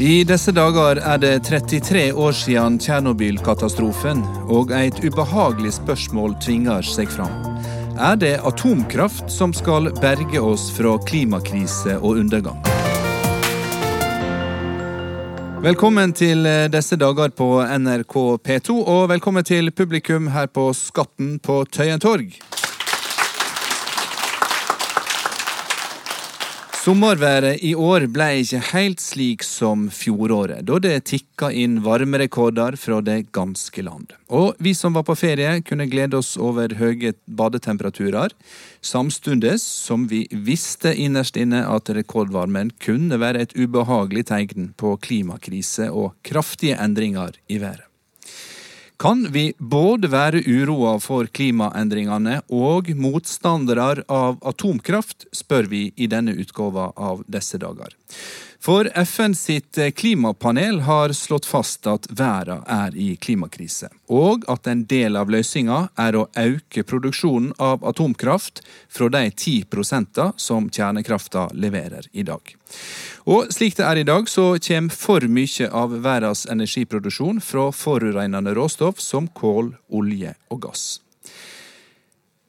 I disse dager er det 33 år siden Tsjernobyl-katastrofen, og et ubehagelig spørsmål tvinger seg fram. Er det atomkraft som skal berge oss fra klimakrise og undergang? Velkommen til disse dager på NRK P2, og velkommen til publikum her på Skatten på Tøyen torg. Sommerværet i år ble ikke helt slik som fjoråret, da det tikka inn varmerekorder fra det ganske land. Og vi som var på ferie, kunne glede oss over høye badetemperaturer, samtidig som vi visste innerst inne at rekordvarmen kunne være et ubehagelig tegn på klimakrise og kraftige endringer i været. Kan vi både være uroa for klimaendringene og motstandere av atomkraft, spør vi i denne utgåva av disse dager. For FN sitt klimapanel har slått fast at verden er i klimakrise, og at en del av løsninga er å øke produksjonen av atomkraft fra de 10% som kjernekrafta leverer i dag. Og slik det er i dag, så kommer for mye av verdens energiproduksjon fra forurensende råstoff som kål, olje og gass.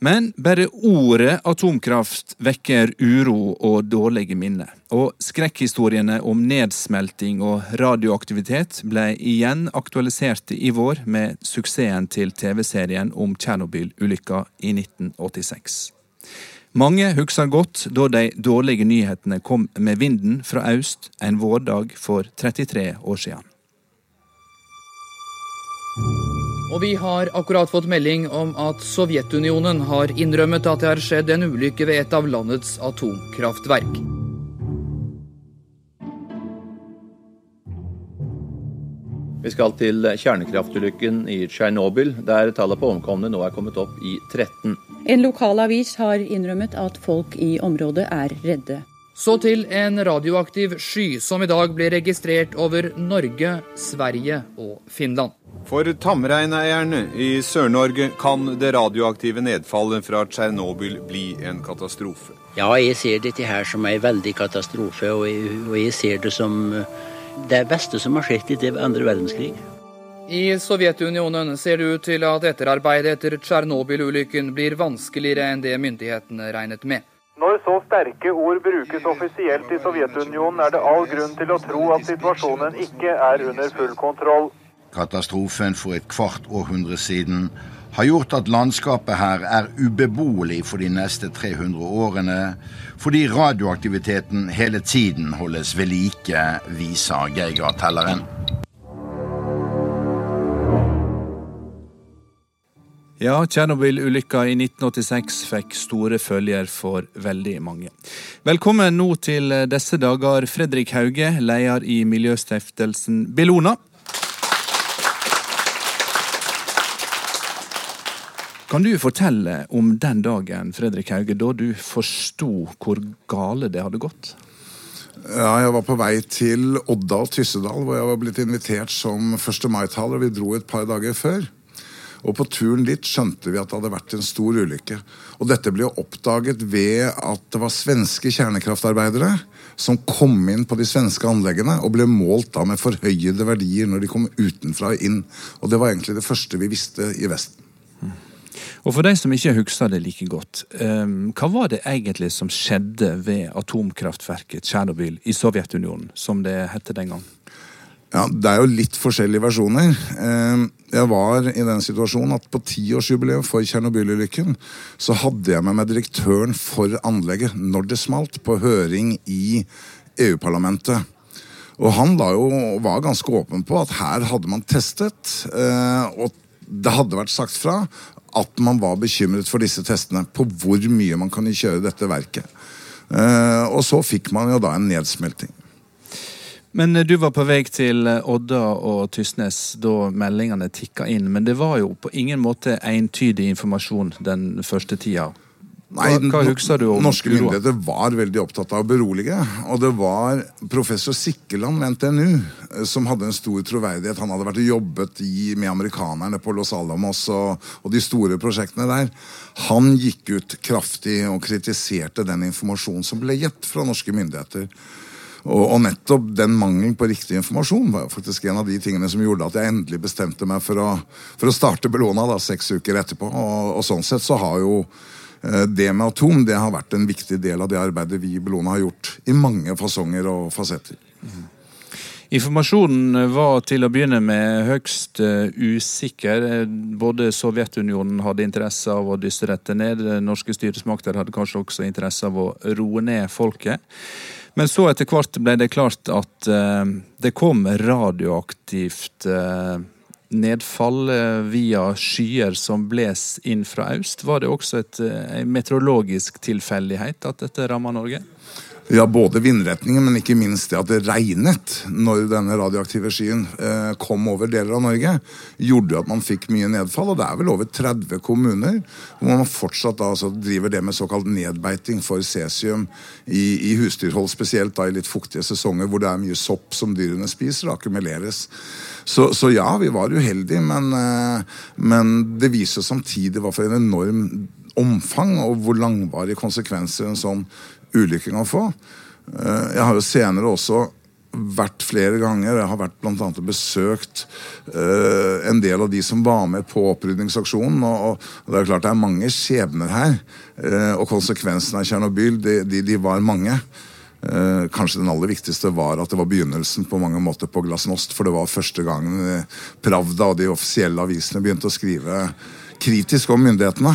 Men bare ordet atomkraft vekker uro og dårlige minner. Og skrekkhistoriene om nedsmelting og radioaktivitet ble igjen aktualisert i vår med suksessen til TV-serien om Tsjernobyl-ulykka i 1986. Mange husker godt da de dårlige nyhetene kom med vinden fra øst en vårdag for 33 år siden. Og vi har akkurat fått melding om at Sovjetunionen har innrømmet at det har skjedd en ulykke ved et av landets atomkraftverk. Vi skal til kjernekraftulykken i Tsjernobyl, der tallet på omkomne nå er kommet opp i 13. En lokal avis har innrømmet at folk i området er redde. Så til en radioaktiv sky som i dag blir registrert over Norge, Sverige og Finland. For tamreineierne i Sør-Norge kan det radioaktive nedfallet fra Tsjernobyl bli en katastrofe. Ja, jeg ser dette her som en veldig katastrofe, og jeg, og jeg ser det som det beste som har skjedd i andre verdenskrig. I Sovjetunionen ser det ut til at etterarbeidet etter Tsjernobyl-ulykken blir vanskeligere enn det myndighetene regnet med. Når så sterke ord brukes offisielt i Sovjetunionen, er det all grunn til å tro at situasjonen ikke er under full kontroll. Katastrofen for et kvart århundre siden har gjort at landskapet her er ubeboelig for de neste 300 årene, fordi radioaktiviteten hele tiden holdes ved like, viser Geiger-telleren. Ja, Tsjernobyl-ulykka i 1986 fikk store følger for veldig mange. Velkommen nå til disse dager, Fredrik Hauge, leder i miljøstiftelsen Bellona. Kan du fortelle om den dagen Fredrik Hauge, da du forsto hvor gale det hadde gått? Ja, Jeg var på vei til Odda og Tyssedal, hvor jeg var blitt invitert som 1. mai-taler. Vi dro et par dager før. Og På turen dit skjønte vi at det hadde vært en stor ulykke. Og Dette ble oppdaget ved at det var svenske kjernekraftarbeidere som kom inn på de svenske anleggene og ble målt da med forhøyede verdier når de kom utenfra og inn. Og Det var egentlig det første vi visste i Vesten. Og For de som ikke husker det like godt, um, hva var det egentlig som skjedde ved atomkraftverket Tsjernobyl i Sovjetunionen, som det het den gang? Ja, Det er jo litt forskjellige versjoner. Jeg var i den situasjonen at på tiårsjubileet for Tsjernobyl-ulykken så hadde jeg med meg direktøren for anlegget når det smalt, på høring i EU-parlamentet. Og han da jo var ganske åpen på at her hadde man testet, eh, og det hadde vært sagt fra at man var bekymret for disse testene. På hvor mye man kan kjøre dette verket. Eh, og så fikk man jo da en nedsmelting. Men eh, du var på vei til eh, Odda og Tysnes da meldingene tikka inn. Men det var jo på ingen måte entydig informasjon den første tida. Nei, hva, hva du om Norske myndigheter var veldig opptatt av å berolige. Og det var professor Sikkeland ved NTNU eh, som hadde en stor troverdighet. Han hadde vært og jobbet i, med amerikanerne på Los Alamos og, og, de store prosjektene der. Han gikk ut kraftig og kritiserte den informasjonen som ble gitt fra norske myndigheter. Og, og, nettopp den mangelen på riktig informasjon var faktisk en av de tingene som gjorde at jeg endelig bestemte meg for å, for å starte Bellona da, seks uker etterpå. Og, og, sånn sett så har jo det med atom det har vært en viktig del av det arbeidet vi i Bellona har gjort i mange fasonger og fasetter. Mm. Informasjonen var til å begynne med høgst uh, usikker. Både Sovjetunionen hadde interesse av å dysse dette ned. Norske styresmakter hadde kanskje også interesse av å roe ned folket. Men så etter hvert ble det klart at det kom radioaktivt nedfall uh, via skyer som bles inn fra øst. Var det også et, en meteorologisk tilfeldighet at dette ramma Norge? Ja, både vindretningen, men ikke minst det at det regnet når denne radioaktive skyen eh, kom over deler av Norge, gjorde at man fikk mye nedfall. Og det er vel over 30 kommuner hvor man fortsatt da, altså, driver det med såkalt nedbeiting for cesium i, i, husdyrhold, spesielt da i litt fuktige sesonger hvor det er mye sopp som dyrene spiser, akkumuleres. Så, så ja, vi var uheldige, men, eh, men det viser samtidig hva for en enorm omfang og hvor langvarige konsekvenser en sånn ulykke kan få. Eh, jeg har jo senere også vært flere ganger. Jeg har vært blant annet besøkt uh, en del av de som var med på opprydningsaksjonen. Og, og, det er klart det er mange skjebner her. Uh, og konsekvensene av Tsjernobyl, de, de, de, var mange. Uh, kanskje den aller viktigste var at det var begynnelsen på mange måter på Glasnost. For det var første gangen Pravda og de offisielle avisene begynte å skrive kritisk om myndighetene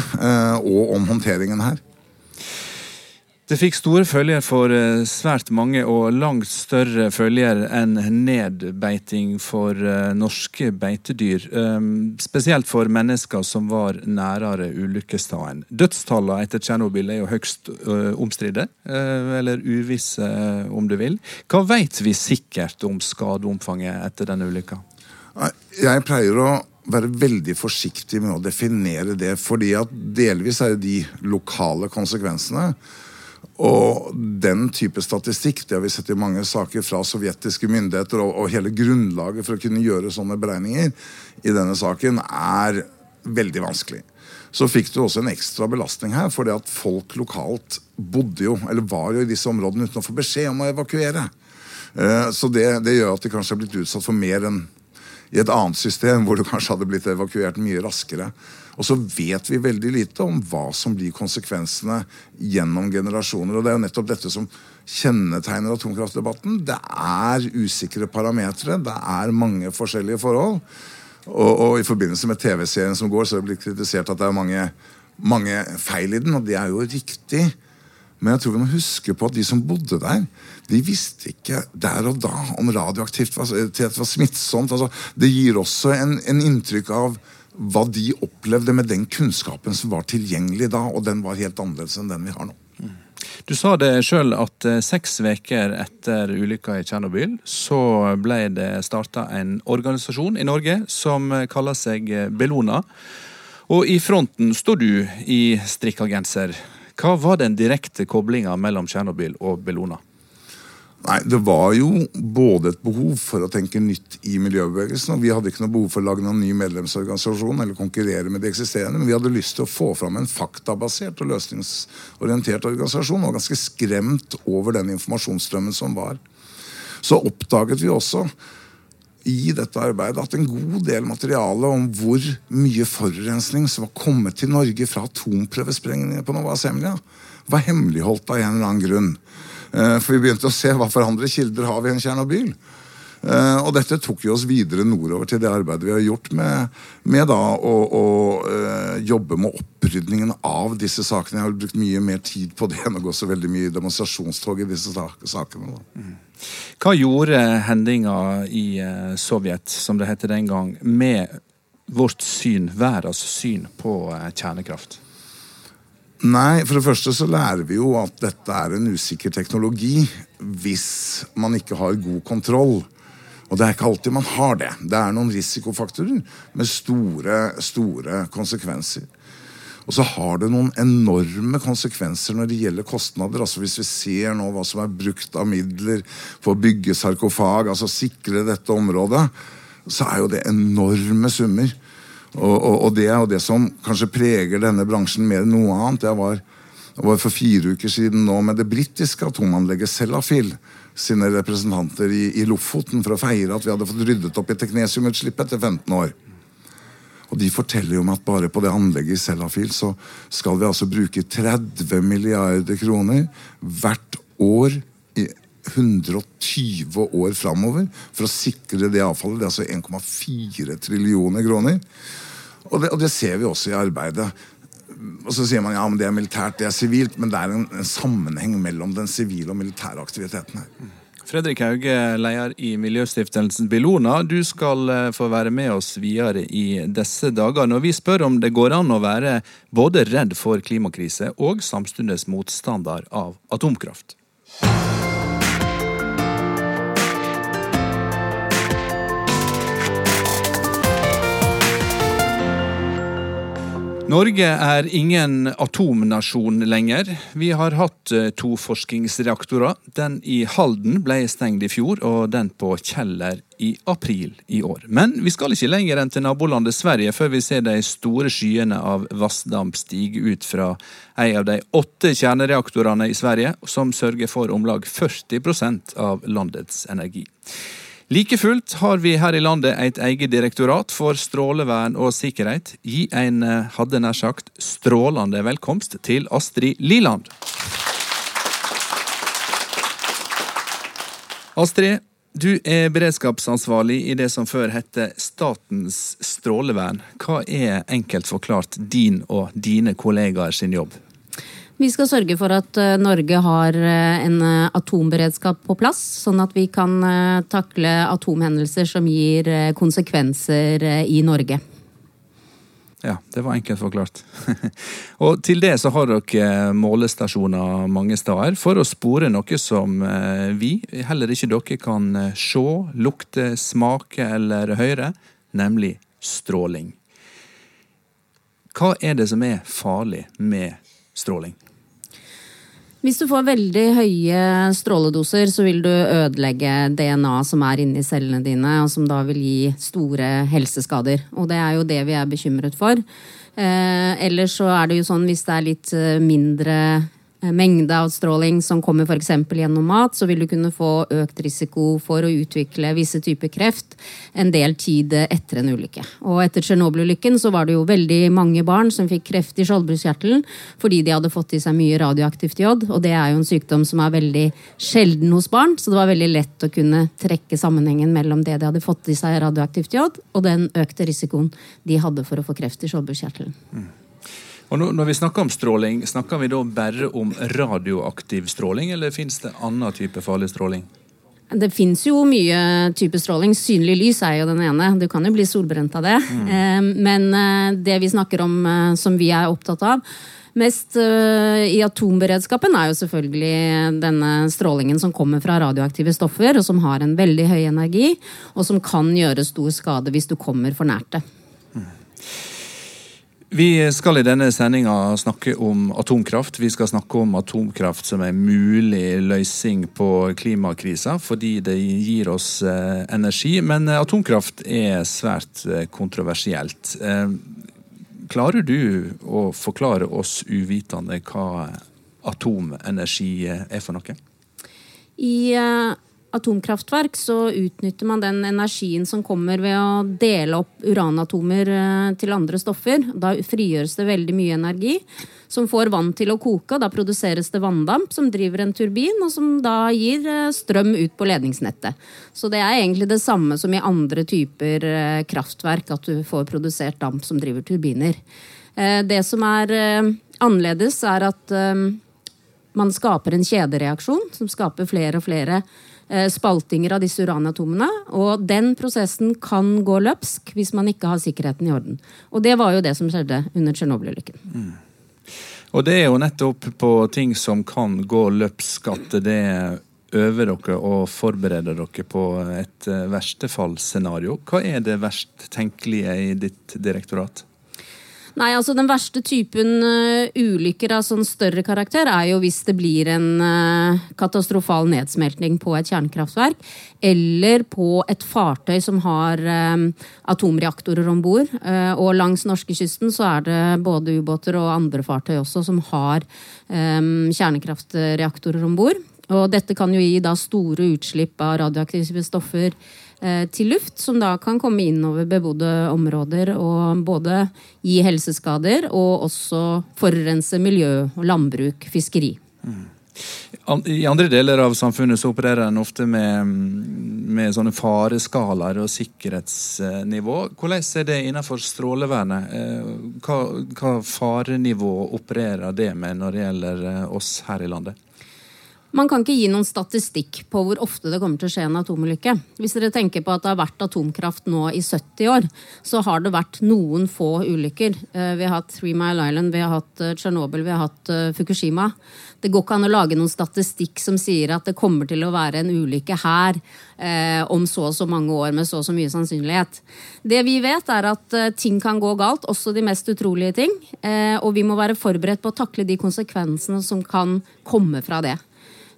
og om håndteringen her. Det fikk store følger for eh, svært mange, og langt større følger enn nedbeiting for eh, norske beitedyr. Ehm, spesielt for mennesker som var nærere ulykkesstedet. Dødstallene etter Tsjernobyl er jo høyst eh, omstridte, eller uvisse om du vil. Hva vet vi sikkert om skadeomfanget etter denne ulykka? Jeg pleier å være veldig forsiktig med å definere det, fordi at delvis er det de lokale konsekvensene. Og den type statistikk det har vi sett i mange saker fra sovjetiske myndigheter, og, og, hele grunnlaget for å kunne gjøre sånne beregninger i denne saken er veldig vanskelig. Så fikk du også en ekstra belastning her, fordi at folk lokalt bodde jo, eller var jo i disse områdene uten å få beskjed om å evakuere. Eh, så det, det gjør at de kanskje har blitt utsatt for mer enn i et annet system, hvor du kanskje hadde blitt evakuert mye raskere. Og så vet vi veldig lite om hva som blir konsekvensene gjennom generasjoner. Og det er jo nettopp dette som kjennetegner atomkraftdebatten. Det er usikre parametere, det er mange forskjellige forhold. Og, og i forbindelse med TV-serien som går, så er det blitt kritisert at det er mange, mange feil i den, og det er jo riktig. Men jeg tror vi må huske på at de som bodde der, de visste ikke der og da om radioaktivt var, var smittsomt. Altså, det gir også en, en inntrykk av hva de opplevde med den kunnskapen som var tilgjengelig da, og den var helt annerledes enn den vi har nå. Du sa det sjøl at eh, seks uker etter ulykka i Tsjernobyl så ble det starta en organisasjon i Norge som kaller seg Bellona. Og i fronten står du i strikka genser. Hva var den direkte koblinga mellom Tsjernobyl og Bellona? Nei, Det var jo både et behov for å tenke nytt i miljøbevegelsen, og vi hadde ikke noe behov for å lage noen ny medlemsorganisasjon eller konkurrere med de eksisterende, men vi hadde lyst til å få fram en faktabasert og løsningsorientert organisasjon, og ganske skremt over den informasjonsstrømmen som var. Så oppdaget vi også i dette arbeidet at en god del materiale om hvor mye forurensning som var kommet til Norge fra atomprøvesprengninger på Nova Semlia, var hemmeligholdt av en eller annen grunn. Eh, for vi begynte å se hva for andre kilder har vi enn Tsjernobyl. Uh, og dette tok jo oss videre nordover til det arbeidet vi har gjort med, med da, å, å uh, jobbe med opprydningen av disse sakene. Jeg har brukt mye mer tid på det enn å gå så veldig mye demonstrasjonstog i disse sakene. Mm. Hva gjorde hendinga i Sovjet, som det het den gang, med vårt syn, verdens syn på kjernekraft? Nei, for det første så lærer vi jo at dette er en usikker teknologi hvis man ikke har god kontroll. Og det er ikke alltid man har det. Det er noen risikofaktorer med store, store konsekvenser. Og så har det noen enorme konsekvenser når det gjelder kostnader. Altså Hvis vi ser nå hva som er brukt av midler for å bygge sarkofag, altså sikre dette området, så er jo det enorme summer. Og, og, og, det er jo det som kanskje preger denne bransjen mer enn noe annet. Jeg var, var for fire uker siden nå med det britiske atomanlegget Sellafield, sine representanter i, i Lofoten for å feire at vi hadde fått ryddet opp i teknesiumutslippet etter 15 år. Og De forteller jo om at bare på det anlegget i Sellafield så skal vi altså bruke 30 milliarder kroner hvert år i 120 år framover for å sikre det avfallet. Det er altså 1,4 trillioner kroner. Og det, og det, ser vi også i arbeidet. Og så sier man ja, men det er militært, det er sivilt, men det er en, en sammenheng mellom den sivile og militære aktiviteten her. Fredrik Hauge, leder i Miljøstiftelsen Bellona. Du skal eh, få være med oss videre i disse dager. Når vi spør om det går an å være både redd for klimakrise og samtidig motstander av atomkraft. Norge er ingen atomnasjon lenger. Vi har hatt eh, to forskningsreaktorer. Den i Halden ble stengt i fjor, og den på Kjeller i april i år. Men vi skal ikke lenger enn til nabolandet Sverige før vi ser de store skyene av vassdamp stige ut fra en av de åtte kjernereaktorene i Sverige, som sørger for om lag 40% av landets energi. Like fullt har vi her i landet et eget direktorat for strålevern og sikkerhet. Gi en, eh, hadde nær sagt, strålende velkomst til Astrid Liland. Astrid, du er beredskapsansvarlig i det som før het Statens strålevern. Hva er enkelt forklart din og dine kollegaer sin jobb? Vi skal sørge for at eh, Norge har eh, en eh, atomberedskap på plass, sånn at vi kan takle atomhendelser som gir konsekvenser i Norge. Ja, det var enkelt forklart. og til det så har dere målestasjoner mange steder for å spore noe som vi, heller ikke dere, kan se, lukte, smake eller høre, nemlig stråling. Hva er det som er farlig med stråling? Hvis du får veldig høye stråledoser, så vil du ødelegge DNA som er inni cellene dine, og som da vil gi store helseskader. Og det er jo det vi er bekymret for. Eh, ellers så er det jo sånn hvis det er litt eh, mindre mengde av stråling som kommer f.eks. gjennom mat, så vil du kunne få økt risiko for å utvikle visse typer kreft en del tid etter en ulykke. Og etter Tsjernobyl-ulykken så var det jo veldig mange barn som fikk kreft i skjoldbruskkjertelen fordi de hadde fått i seg mye radioaktivt jod, og det er jo en sykdom som er veldig sjelden hos barn, så det var veldig lett å kunne trekke sammenhengen mellom det de hadde fått i seg radioaktivt jod, og den økte risikoen de hadde for å få kreft i skjoldbruskkjertelen. Mm. Og når vi snakker om stråling, snakker vi da bare om radioaktiv stråling, eller fins det annen type farlig stråling? Det fins jo mye type stråling. Synlig lys er jo den ene. Du kan jo bli solbrent av det. Mm. Eh, men eh, det vi snakker om eh, som vi er opptatt av mest i atomberedskapen, er jo selvfølgelig denne strålingen som kommer fra radioaktive stoffer, og som har en veldig høy energi, og som kan gjøre stor skade hvis du kommer for nært det. Vi skal i denne sendinga snakke om atomkraft. Vi skal snakke om atomkraft som en mulig løsning på klimakrisa, fordi det gir oss eh, energi. Men eh, atomkraft er svært eh, kontroversielt. Klarer du å forklare oss uvitende hva atomenergi er for noe? I atomkraftverk så utnytter man den energien som kommer ved å dele opp uranatomer eh, til andre stoffer. Da frigjøres det veldig mye energi som får vann til å koke. Da produseres det vanndamp som driver en turbin, og som da gir eh, strøm ut på ledningsnettet. Så det er egentlig det samme som i andre typer eh, kraftverk, at du får produsert damp som driver turbiner. Det som er annerledes, er at man skaper en kjedereaksjon som skaper flere og flere spaltinger av disse uranatomene. Og den prosessen kan gå løpsk hvis man ikke har sikkerheten i orden. Og det var jo det som skjedde under Tsjernobyl-ulykken. Mm. Og det er jo nettopp på ting som kan gå løpsk at det øver dere og forbereder dere på et eh, verstefallsscenario. Hva er det verst tenkelige i ditt direktorat? Nei, altså Den verste typen uh, ulykker av sånn større karakter er jo hvis det blir en uh, katastrofal nedsmeltning på et kjernekraftverk. Eller på et fartøy som har um, atomreaktorer om bord. Uh, og langs norskekysten så er det både ubåter og andre fartøy også som har um, kjernekraftreaktorer om bord. Og dette kan jo gi da store utslipp av radioaktive stoffer til luft, som da kan komme inn over bebodde områder og både gi helseskader og også forurense miljø landbruk, fiskeri. Mm. I andre deler av samfunnet så opererer en ofte med, med sånne fareskalaer og sikkerhetsnivå. Hvordan er det innenfor strålevernet? Eh, hva, hva farenivå opererer det med når det gjelder eh, oss her i landet? Man kan ikke gi noen statistikk på hvor ofte det kommer til å skje en atomulykke. Hvis dere tenker på at det har vært atomkraft nå i 70 år, så har det vært noen få ulykker. Eh, vi har hatt Three Mile Island, vi har hatt eh, Tsjernobyl, vi har hatt eh, Fukushima. Det går ikke an å lage noen statistikk som sier at det kommer til å være en ulykke her eh, om så og så mange år med så og så mye sannsynlighet. Det vi vet, er at ting kan gå galt, også de mest utrolige ting. Eh, og vi må være forberedt på å takle de konsekvensene som kan komme fra det.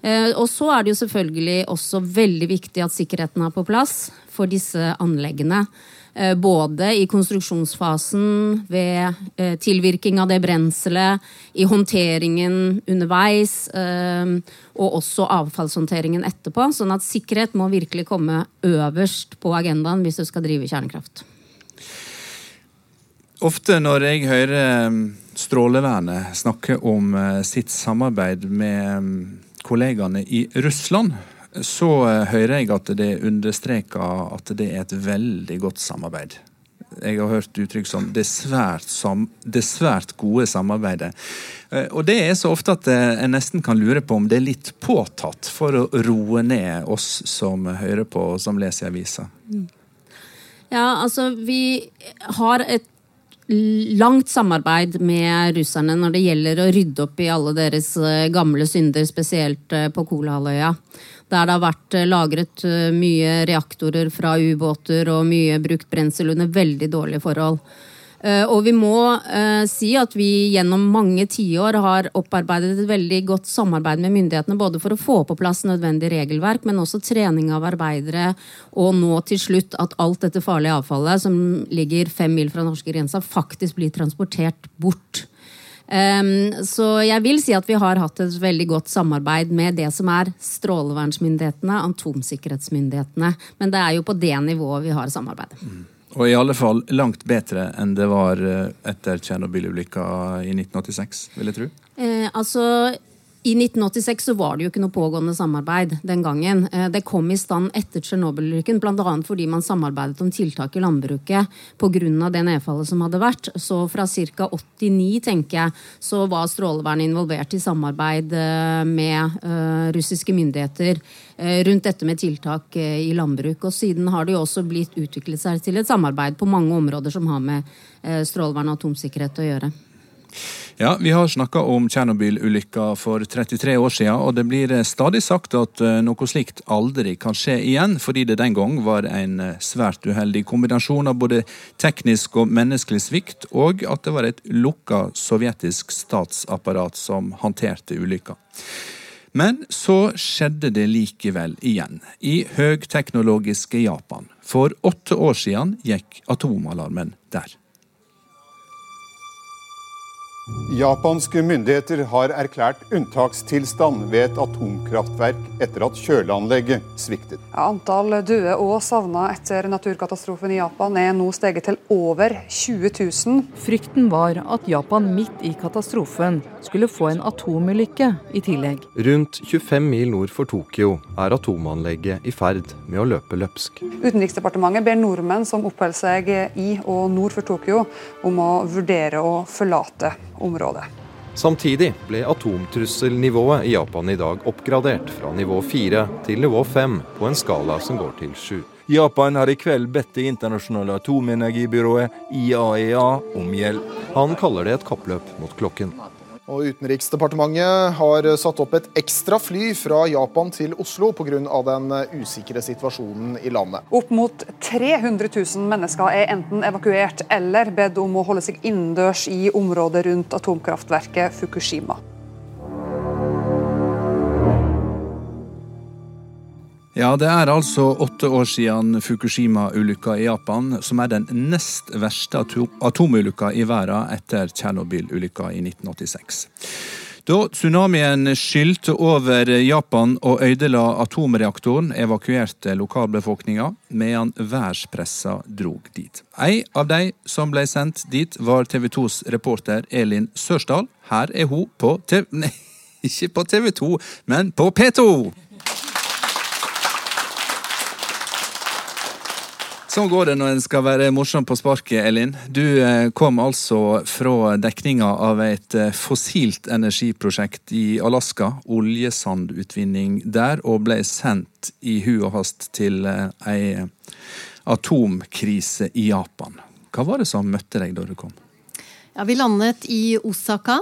Eh, og så er det jo selvfølgelig også veldig viktig at sikkerheten er på plass for disse anleggene. Eh, både i konstruksjonsfasen, ved eh, tilvirking av det brenselet, i håndteringen underveis, og også avfallshåndteringen etterpå. Sånn at sikkerhet må virkelig komme øverst på agendaen hvis du skal drive kjernekraft. Ofte når jeg hører Strålevernet snakke om sitt samarbeid med kollegaene i Russland, så eh, hører jeg at det understreker at det er et veldig godt samarbeid. Jeg har hørt uttrykk som det svært, sam, det svært gode samarbeidet. Eh, og det er så ofte at jeg en nesten kan lure på om det er litt påtatt for å roe ned oss som hører på og som leser i avisa. Ja, altså vi har et langt samarbeid med russerne når det gjelder å rydde opp i alle deres eh, gamle synder, spesielt eh, på Kolahalvøya. Der det har vært eh, lagret mye reaktorer fra ubåter og mye brukt brensel under veldig dårlige forhold. Eh, og vi må uh, si at vi gjennom mange tiår har opparbeidet et veldig godt samarbeid med myndighetene, både for å få på plass nødvendig regelverk, men også trening av arbeidere, og nå til slutt at alt dette farlige avfallet som ligger fem mil fra norskegrensa, faktisk blir transportert bort. Um, så jeg vil si at vi har hatt et veldig godt samarbeid med det som er strålevernsmyndighetene, atomsikkerhetsmyndighetene. Men det er jo på det nivået vi har samarbeidet. Og i alle fall langt bedre enn det var eh, etter Tsjernobyl-ulykka i 1986, vil jeg tro. Eh, altså, i 1986 så var det jo ikke noe pågående samarbeid den gangen. Eh, det kom i stand etter Tsjernobyl-ulykken, bl.a. fordi man samarbeidet om tiltak i landbruket pga. det nedfallet som hadde vært. Så fra ca. 89, tenker jeg, så var Strålevernet involvert i samarbeid eh, med uh, russiske myndigheter rundt dette med tiltak i landbruk. Og siden har det jo også blitt utviklet seg til et samarbeid på mange områder som har med strålevern og atomsikkerhet å gjøre. Ja, Vi har snakka om Tsjernobyl-ulykka for 33 år siden, og det blir eh, stadig sagt at eh, noe slikt aldri kan skje igjen, fordi det den gang var en eh, svært uheldig kombinasjon av både teknisk og menneskelig svikt, og at det var et lukka sovjetisk statsapparat som håndterte ulykka. Men så skjedde det likevel igjen, i høgteknologiske Japan. For åtte år siden gikk atomalarmen der. Japanske myndigheter har erklært unntakstilstand ved et atomkraftverk etter at kjøleanlegget sviktet. Ja, antall døde og savna etter naturkatastrofen i Japan er nå steget til over 20 000. Frykten var at Japan midt i katastrofen skulle få en atomulykke i tillegg. Rundt 25 mil nord for Tokyo er atomanlegget i ferd med å løpe løpsk. Utenriksdepartementet ber nordmenn som oppholder seg i og nord for Tokyo om å vurdere å forlate området. Samtidig ble atomtrusselnivået i Japan i dag oppgradert fra nivå 4 til nivå 5 på en skala som går til 7. Japan har i kveld bedt det internasjonale atomenergibyrået IAEA e om hjelp. Han kaller det et kappløp mot klokken. Og Utenriksdepartementet har satt opp et ekstra fly fra Japan til Oslo pga. den usikre situasjonen i landet. Opp mot 300 000 mennesker er enten evakuert eller bedt om å holde seg innendørs i området rundt atomkraftverket Fukushima. Ja, det er altså åtte år siden Fukushima-ulykka i Japan, som er den nest verste atomulykka i verden etter Tsjernobyl-ulykka i 1986. Da tsunamien skylte over Japan og ødela atomreaktoren, evakuerte lokalbefolkninga, medan værspressa drog dit. Ei av de som ble sendt dit, var TV 2s reporter Elin Sørsdal. Her er hun på TV... Nei, ikke på TV 2, men på P2! Sånn går det når en skal være morsom på sparket, Elin. Du eh, kom altså fra dekninga av et eh, fossilt energiprosjekt i Alaska, oljesandutvinning der, og ble sendt i hu og hast til eh, ei atomkrise i Japan. Hva var det som møtte deg da du kom? Ja, Vi landet i Osaka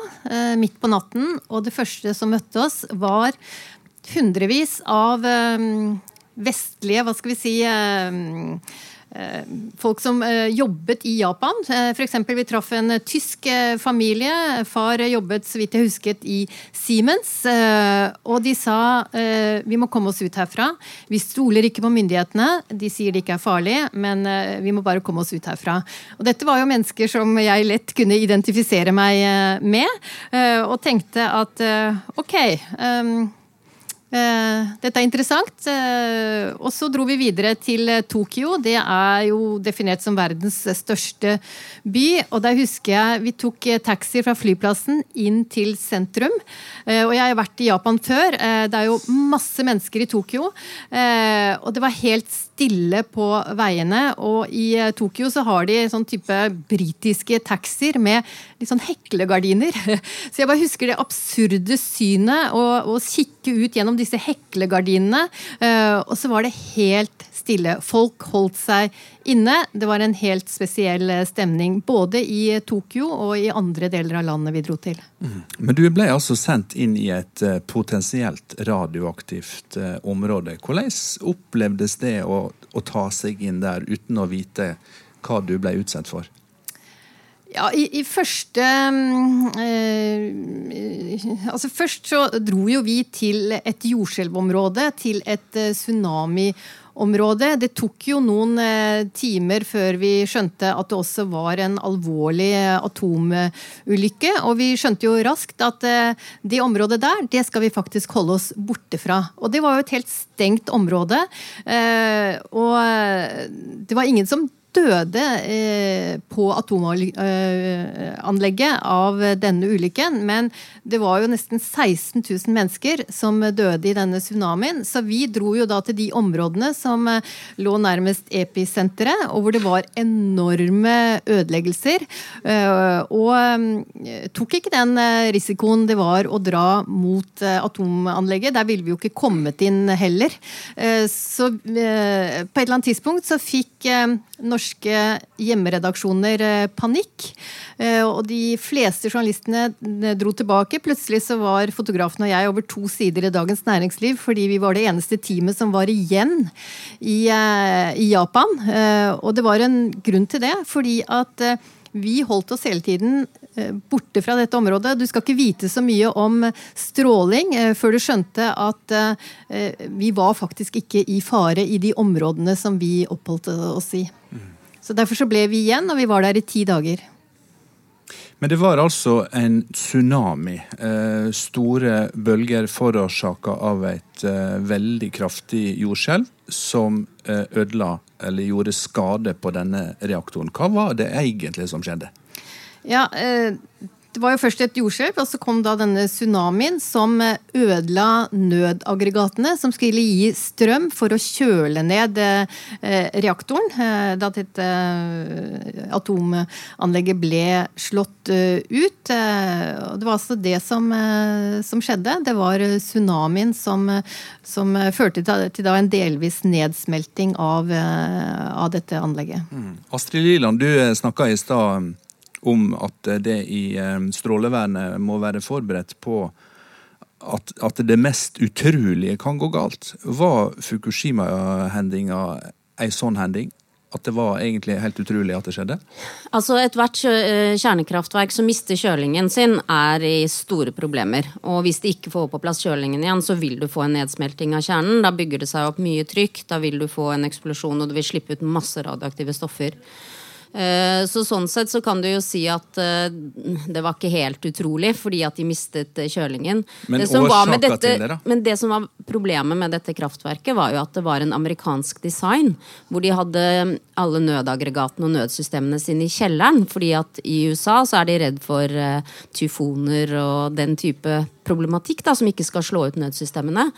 midt på natten, og det første som møtte oss, var hundrevis av vestlige, hva skal vi si Folk som jobbet i Japan. F.eks. vi traff en tysk familie. Far jobbet så vidt jeg husket i Siemens. Og de sa vi må komme oss ut herfra. Vi stoler ikke på myndighetene. De sier det ikke er farlig, men vi må bare komme oss ut herfra. Og dette var jo mennesker som jeg lett kunne identifisere meg med. Og tenkte at ok Eh, dette er interessant. Eh, og så dro vi videre til eh, Tokyo. Det er jo definert som verdens største by. Og der husker jeg vi tok taxi fra flyplassen inn til sentrum. Og jeg har vært i Japan før. Det er jo masse mennesker i Tokyo. Og det var helt stille på veiene. Og i Tokyo så har de sånn type britiske taxier med litt sånn heklegardiner. Så jeg bare husker det absurde synet å kikke ut gjennom disse heklegardinene. Eh, og så var det helt stille. Folk holdt seg inne. Det var en helt spesiell eh, stemning både i Tokyo og i andre deler av landet vi dro til. Mm. Men du ble altså sendt inn i et eh, potensielt radioaktivt område. Hvordan opplevdes det å, å ta seg inn der uten å vite hva du ble utsatt for? Ja, i, i første eh, Altså først så dro jo vi til et jordskjelvområde, til et eh, tsunamiområde. Det tok jo noen eh, timer før vi skjønte at det også var en alvorlig eh, atomulykke. Og vi skjønte jo raskt at eh, det området der, det skal vi faktisk holde oss borte fra. Og det var jo et helt stengt område. Og det var ingen som døde eh, på atomanlegget av denne ulykken. Men det var jo nesten 16 000 mennesker som døde i denne tsunamien. Så vi dro jo da til de områdene som eh, lå nærmest episenteret, og hvor det var enorme ødeleggelser. Eh, og tok ikke den risikoen det var å dra mot atomanlegget. Der ville vi jo ikke kommet inn heller. Så på et eller annet tidspunkt så fikk norske norske hjemmeredaksjoner eh, panikk. Eh, og de fleste journalistene eh, dro tilbake. Plutselig så var fotografen og jeg over to sider i Dagens Næringsliv fordi vi var det eneste teamet som var igjen i, i Japan. Og det var en grunn til det, fordi at vi holdt oss hele tiden borte fra dette området. Du skal ikke vite så mye om stråling før du skjønte at vi var faktisk ikke i fare i de områdene som vi oppholdt oss i. Så Derfor så ble vi igjen, og vi var der i ti dager. Men det var altså en tsunami. Eh, store bølger forårsaka av et eh, veldig kraftig jordskjelv som eh, ødela eller gjorde skade på denne reaktoren. Hva var det egentlig som skjedde? Ja, det var jo først et jordskjelv, og så kom da denne tsunamien som ødela nødaggregatene som skulle gi strøm for å kjøle ned eh, reaktoren eh, da dette eh, atomanlegget ble slått ut. Det var altså det som, som skjedde. Det var tsunamien som, som førte til da en delvis nedsmelting av, av dette anlegget. Mm. Astrid Liland, du snakka i stad om at det i eh, Strålevernet må være forberedt på at, at det mest utrolige kan gå galt. Var Fukushima-hendinga ei sånn hending? At det var egentlig helt utrolig at det skjedde? Altså Ethvert eh, kjernekraftverk som mister kjølingen sin, er i store problemer. Og hvis de ikke får på plass kjølingen igjen, så vil du få en nedsmelting av kjernen. Da bygger det seg opp mye trykk, da vil du få en eksplosjon, og du vil slippe ut masse radioaktive stoffer. Eh, Så sånn sett så kan du jo si at eh, det var ikke helt utrolig, fordi at de mistet eh, kjølingen. Men det som var med dette, det? Men det som var problemet med dette kraftverket, var jo at det var en amerikansk design. Hvor de hadde alle nødaggregatene og nødsystemene sine i kjelleren. Fordi at i USA så er de redd for tyfoner og den type problematikk da, som ikke skal slå ut nødsystemene.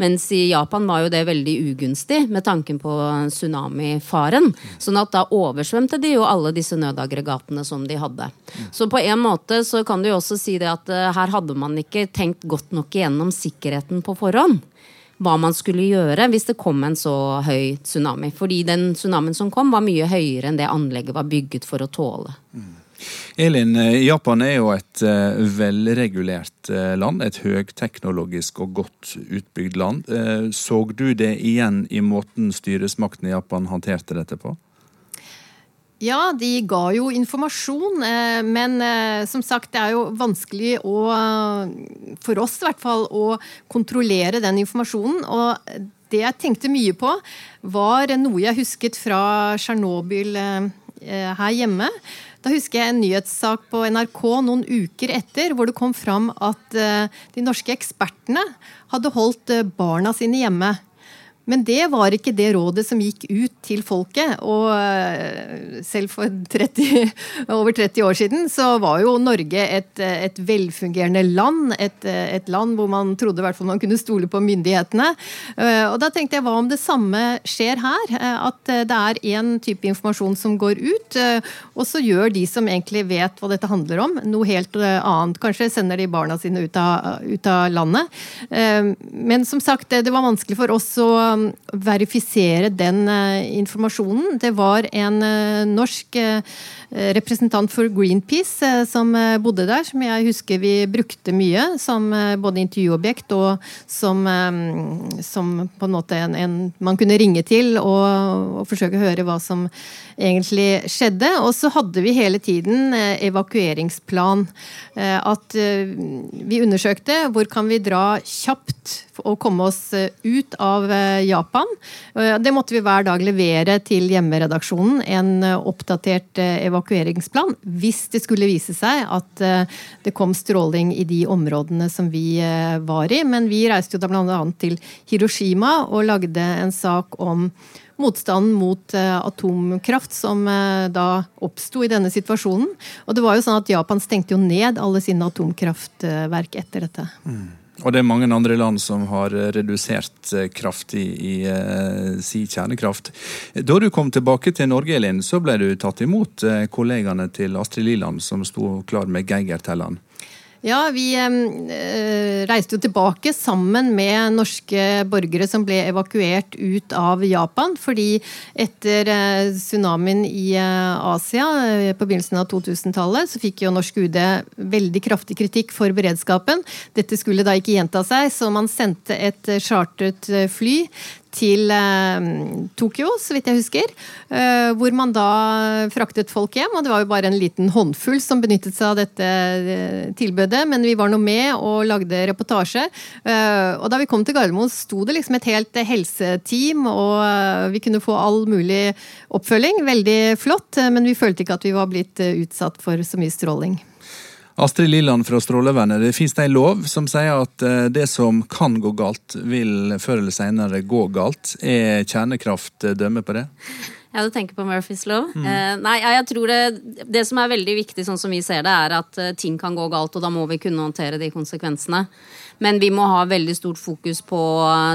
Mens i Japan var jo det veldig ugunstig med tanken på tsunamifaren. Sånn at da oversvømte de jo alle disse nødaggregatene som de hadde. Så på en måte så kan du jo også si det at eh, her hadde man ikke tenkt godt nok igjennom sikkerheten på forhånd. Hva man skulle gjøre hvis det kom en så høy tsunami. Fordi den tsunamien som kom, var mye høyere enn det anlegget var bygget for å tåle. Elin, eh, Japan er jo et eh, velregulert eh, land. Et høyteknologisk og godt utbygd land. Så du det igjen i måten styresmaktene i Japan håndterte dette på? Ja, de ga jo informasjon, men som sagt, det er jo vanskelig å, for oss i hvert fall, å kontrollere den informasjonen. Og det jeg tenkte mye på, var noe jeg husket fra Tsjernobyl her hjemme. Da husker jeg en nyhetssak på NRK noen uker etter, hvor det kom fram at de norske ekspertene hadde holdt barna sine hjemme. Men det var ikke det rådet som gikk ut til folket. Og eh, selv for 30, over 30 år siden så var jo Norge et, et velfungerende land. Et, et, land hvor man trodde hvert man kunne stole på myndighetene. Eh, og da tenkte jeg hva om det samme skjer her? Eh, at det er én type informasjon som går ut, og så gjør de som egentlig vet hva dette handler om, noe helt annet. Kanskje sender de barna sine ut av, ut av landet. Men som sagt, det var vanskelig for oss å verifisere den uh, informasjonen. Det var en uh, norsk uh, representant for Greenpeace som bodde der, som jeg husker vi brukte mye som både intervjuobjekt og som, som på en måte en, en, man kunne ringe til og, og, forsøke å høre hva som egentlig skjedde. Og så hadde vi hele tiden evakueringsplan. At vi undersøkte hvor kan vi dra kjapt og komme oss ut av Japan. Det måtte vi hver dag levere til hjemmeredaksjonen, en oppdatert evakueringsplan, hvis det skulle vise seg at det kom stråling i de områdene som vi var i. Men vi reiste jo da bl.a. til Hiroshima og lagde en sak om motstanden mot atomkraft som da oppsto i denne situasjonen. Og det var jo sånn at Japan stengte jo ned alle sine atomkraftverk etter dette. Mm. Og det er mange andre land som har redusert kraftig i si kjernekraft. Da du kom tilbake til Norge, Elin, så ble du tatt imot kollegaene til Astrid Liland, som sto klar med Geigertelleren. Ja, vi eh, reiste jo tilbake sammen med norske borgere som ble evakuert ut av Japan. Fordi etter eh, tsunamien i eh, Asia på begynnelsen av 2000-tallet, så fikk jo norsk UD veldig kraftig kritikk for beredskapen. Dette skulle da ikke gjenta seg, så man sendte et chartret fly til eh, Tokyo, så vidt jeg husker. Eh, hvor man da fraktet folk hjem. Og det var jo bare en liten håndfull som benyttet seg av dette eh, tilbudet. Men vi var nå med og lagde reportasje. Og da vi kom til Gardermoen, sto det liksom et helt helseteam, og vi kunne få all mulig oppfølging. Veldig flott, men vi følte ikke at vi var blitt utsatt for så mye stråling. Astrid Lilland fra Strålevernet, det finnes en lov som sier at det som kan gå galt, vil før eller senere gå galt. Er kjernekraft dømme på det? Ja, du tenker på Murphys lov? Mm. Eh, nei, jeg tror det, det som er veldig viktig, sånn som vi ser det, er at ting kan gå galt, og da må vi kunne håndtere de konsekvensene. Men vi må ha veldig stort fokus på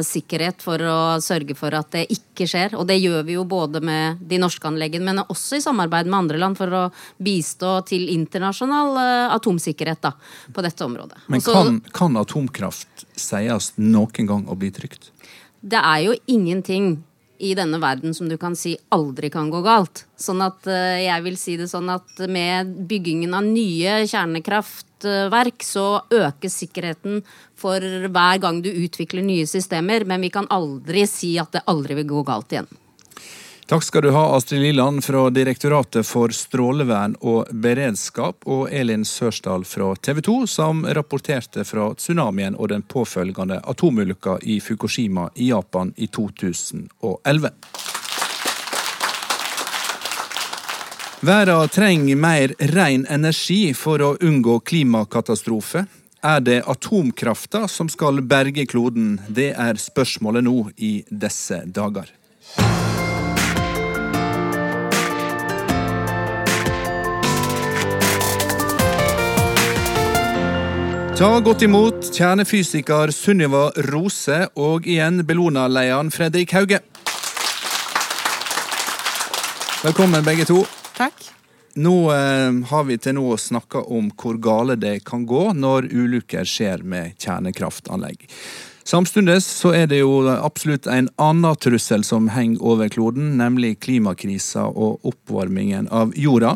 sikkerhet for å sørge for at det ikke skjer. Og det gjør vi jo både med de norske anleggene, men også i samarbeid med andre land for å bistå til internasjonal atomsikkerhet da, på dette området. Men Også, kan, kan atomkraft sies noen gang å bli trygt? Det er jo ingenting i denne verden som du kan si aldri kan gå galt. Sånn at jeg vil si det sånn at med byggingen av nye kjernekraftverk så økes sikkerheten for hver gang du utvikler nye systemer, men vi kan aldri si at det aldri vil gå galt igjen. Takk skal du ha, Astrid Liland fra Direktoratet for strålevern og beredskap, og Elin Sørsdal fra TV 2, som rapporterte fra tsunamien og den påfølgende atomulykka i Fukushima i Japan i 2011. Verden trenger mer ren energi for å unngå klimakatastrofe. Er det atomkrafta som skal berge kloden? Det er spørsmålet nå i disse dager. Ta godt imot kjernefysiker Sunniva Rose og igjen Bellona-lederen Fredrik Hauge. Velkommen, begge to. Takk. Nå eh, har vi til nå snakka om hvor gale det kan gå når ulykker skjer med kjernekraftanlegg. Samtidig så er det jo absolutt en annen trussel som henger over kloden, nemlig klimakrisa og oppvarmingen av jorda.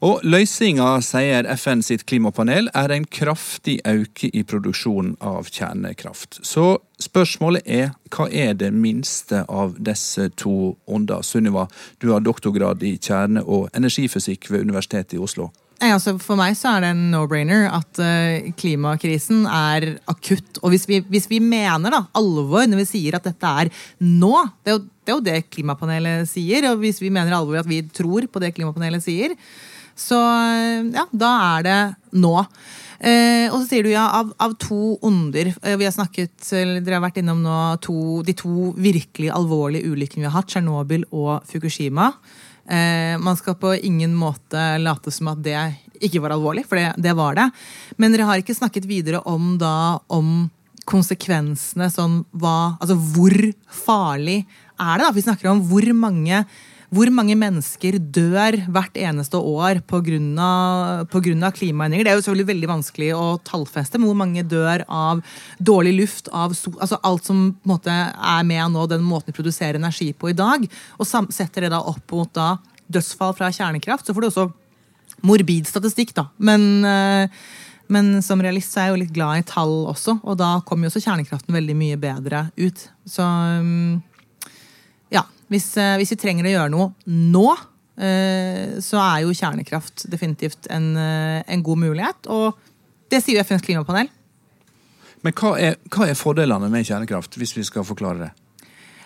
Og løsninga, sier FN sitt klimapanel, er en kraftig øke i produksjonen av kjernekraft. Så spørsmålet er hva er det minste av disse to onda? Sunniva, du har doktorgrad i kjerne- og energifysikk ved Universitetet i Oslo. Altså for meg så er det en no-brainer at uh, klimakrisen er akutt. Og hvis vi, hvis vi, mener da, alvor når vi sier at dette er nå det er, jo, det er jo det klimapanelet sier. Og hvis vi mener alvor at vi tror på det klimapanelet sier, så ja, da er det nå. Eh, og så sier du ja, av, av to onder. Eh, vi har snakket, eller Dere har vært innom nå to, de to virkelig alvorlige ulykkene vi har hatt, Tsjernobyl og Fukushima. Eh, man skal på ingen måte late som at det ikke var alvorlig, for det, det var det. Men dere har ikke snakket videre om da om konsekvensene sånn hva Altså hvor farlig er det? da? Vi snakker om hvor mange hvor mange mennesker dør hvert eneste år pga. klimaendringer? Det er jo selvfølgelig veldig vanskelig å tallfeste, men hvor mange dør av dårlig luft, av altså alt som måte er med nå, den måten vi produserer energi på i dag, og setter det da opp mot da dødsfall fra kjernekraft, så får du også morbid statistikk, da. Men, øh, men som realist er jeg jo litt glad i tall også, og da kommer jo også kjernekraften veldig mye bedre ut. Så mm, ja, hvis, eh, hvis, vi trenger å gjøre noe nå, eh, så er jo kjernekraft definitivt en, en god mulighet. Og det sier jo FNs klimapanel. Men hva er, hva er fordelene med kjernekraft, hvis vi skal forklare det?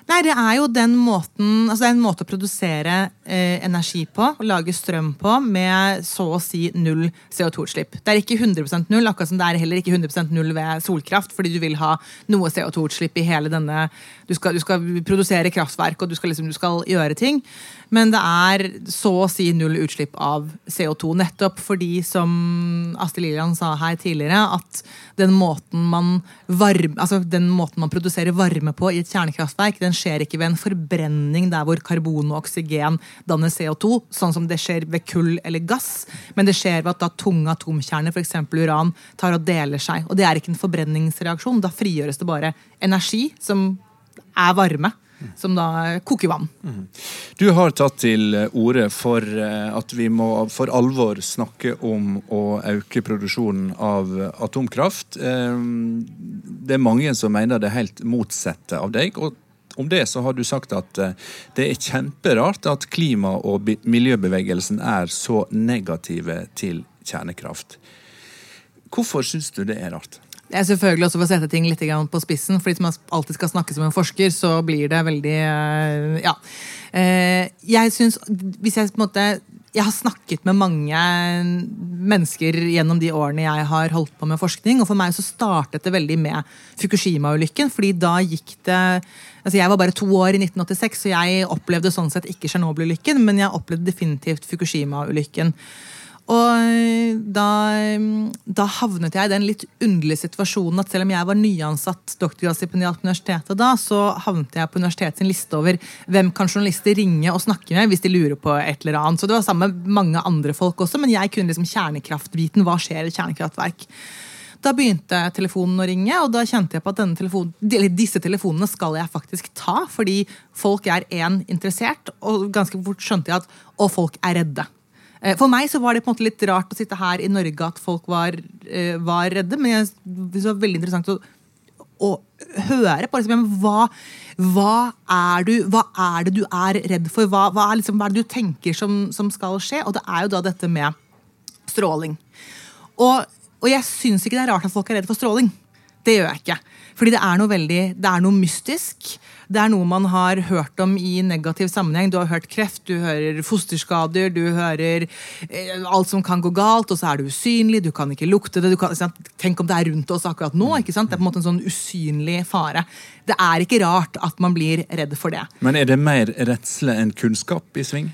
Nei, det er jo den måten altså det er en måte å produsere eh, energi på, og lage strøm på, med så å si null CO2-utslipp. Det er ikke 100 null, akkurat som det er heller ikke 100% null ved solkraft, fordi du vil ha noe CO2-utslipp i hele denne du skal, du skal, produsere kraftverk, og du skal, liksom, du skal gjøre ting. Men det er så å si null utslipp av CO2. Nettopp fordi, som Astrid Lillian sa her tidligere, at den måten man, varme, altså den måten man produserer varme på i et kjernekraftverk, den skjer ikke ved en forbrenning der hvor karbon og oksygen danner CO2, sånn som det skjer ved kull eller gass. Men det skjer ved at da tunge atomkjerner, f.eks. uran, tar og deler seg. Og det er ikke en forbrenningsreaksjon. Da frigjøres det bare energi som er varme. Som da koker vann. Du har tatt til orde for eh, at vi må for alvor snakke om å øke produksjonen av atomkraft. Eh, det er mange som mener det helt motsatte av deg. og om det så har du sagt at eh, det er kjemperart at klima- og miljøbevegelsen er så negative til kjernekraft. Hvorfor syns du det er rart? Det er selvfølgelig også for å sette ting litt på spissen. for Hvis man alltid skal snakke som en forsker, så blir det veldig eh, Ja. Eh, jeg syns Hvis jeg på en måte jeg har snakket med mange mennesker gjennom de årene jeg har holdt på med forskning. Og for meg så startet det veldig med Fukushima-ulykken. fordi da gikk det altså Jeg var bare to år i 1986, så jeg opplevde sånn sett ikke Tsjernobyl-ulykken, men jeg opplevde definitivt Fukushima-ulykken. Og da, da, havnet jeg i den litt underlige situasjonen at selv om jeg var nyansatt doktorgradsstipendiat på universitetet da, så havnet jeg på universitetets liste over hvem kan journalister ringe og snakke med hvis de lurer på et eller annet. Så det var sammen med mange andre folk også, men jeg kunne liksom kjernekraftbiten. Hva skjer i kjernekraftverk? Da begynte telefonen å ringe, og da kjente jeg på at telefon, disse telefonene skal jeg faktisk ta. Fordi folk er én interessert, og ganske fort skjønte jeg at og folk er redde. Eh, for meg så var det på en måte litt rart å sitte her i Norge at folk var, eh, var redde, men jeg, det var veldig interessant å, å høre på liksom, hva, hva, er du, hva er det du er redd for? Hva, hva, er, liksom, er det du tenker som, som, skal skje? Og det er jo da dette med stråling. Og, og jeg syns ikke det er rart at folk er redde for stråling. Det gjør jeg ikke. Fordi det er noe veldig, det er noe mystisk. Det er noe man har hørt om i negativ sammenheng. Du har hørt kreft, du hører fosterskader, du hører eh, alt som kan gå galt, og så er det usynlig, du kan ikke lukte det. Kan, tenk om det er rundt oss akkurat nå. ikke sant? Det er på en måte en sånn usynlig fare. Det er ikke rart at man blir redd for det. Men er det mer redsle enn kunnskap i sving?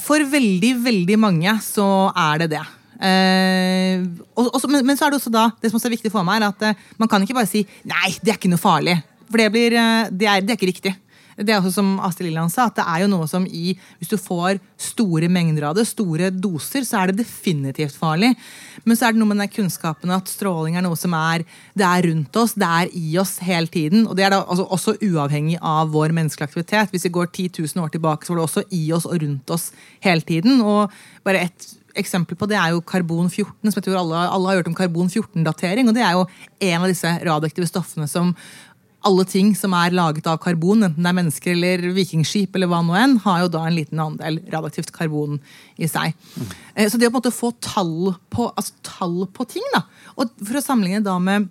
For veldig, veldig mange så er det det. Eh, og, og, men, men, så er det også da, det som også er viktig for meg, er at eh, man kan ikke bare si nei, det er ikke noe farlig. For det, blir, eh, det, er, det er ikke riktig. Det er også som Astrid Lilland sa, at det er jo noe som i Hvis du får store mengder av det, store doser, så er det definitivt farlig. Men så er det noe med den kunnskapen at stråling er noe som er det er rundt oss, det er i oss hele tiden. Og det er da altså også uavhengig av vår menneskelige aktivitet. Hvis vi går 10 000 år tilbake, så var det også i oss og rundt oss hele tiden. Og bare et eksempel på det er jo karbon 14, som jeg tror alle, alle har hørt om karbon 14-datering. og Det er jo en av disse radioaktive stoffene som alle ting som er laget av karbon, enten det er mennesker eller vikingskip, eller hva nå enn, har jo da en liten andel radioaktivt karbon i seg. Mm. Så det å på en måte få tall på, altså tall på ting, da, og for å sammenligne da med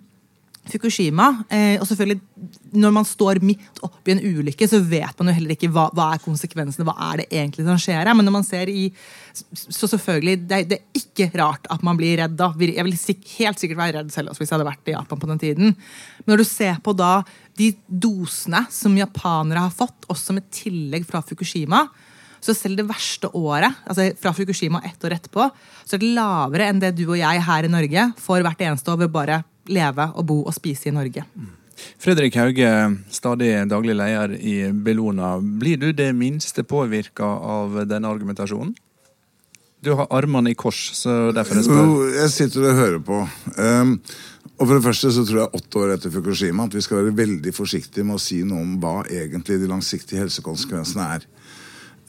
Fukushima. Eh, og selvfølgelig, Når man står midt oppi en ulykke, så vet man jo heller ikke hva, hva er konsekvensene. Hva er det egentlig som skjer her? Men når man ser i Så selvfølgelig, det, det er ikke rart at man blir redd da. Jeg vil helt sikkert være redd selv også hvis jeg hadde vært i Japan på den tiden. Men når du ser på da de dosene som japanere har fått, også med tillegg fra Fukushima, så selv det verste året, altså fra Fukushima ett år etterpå, så er det lavere enn det du og jeg her i Norge får hvert eneste år ved bare leve og bo og spise i Norge. Fredrik Hauge, stadig daglig leder i Bellona. Blir du det minste påvirka av denne argumentasjonen? Du har armene i kors, så derfor jeg spør. Jeg sitter og hører på. Um, og for det første så tror jeg åtte år etter Fukushima at vi skal være veldig forsiktige med å si noe om hva egentlig de langsiktige helsekonsekvensene er.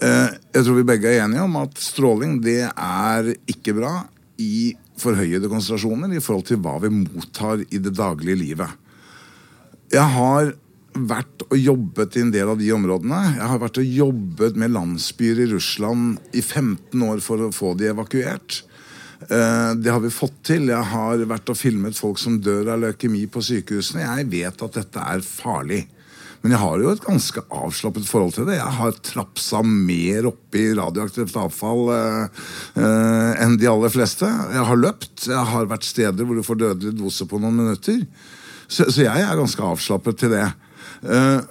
Uh, jeg tror vi begge er enige om at stråling det er ikke bra i forhøyede konsentrasjoner i forhold til hva vi mottar i det daglige livet. Jeg har vært og jobbet i en del av de områdene. Jeg har vært og jobbet med landsbyer i Russland i 15 år for å få de evakuert. Eh, det har vi fått til. Jeg har vært og filmet folk som dør av leukemi på sykehusene. Jeg vet at dette er farlig. Men jeg har jo et ganske avslappet forhold til det. Jeg har trapsa mer oppi radioaktivt avfall eh, eh, enn de aller fleste. Jeg har løpt. Jeg har vært steder hvor du får dødelig dose på noen minutter. Så, så jeg er ganske avslappet til det. Eh,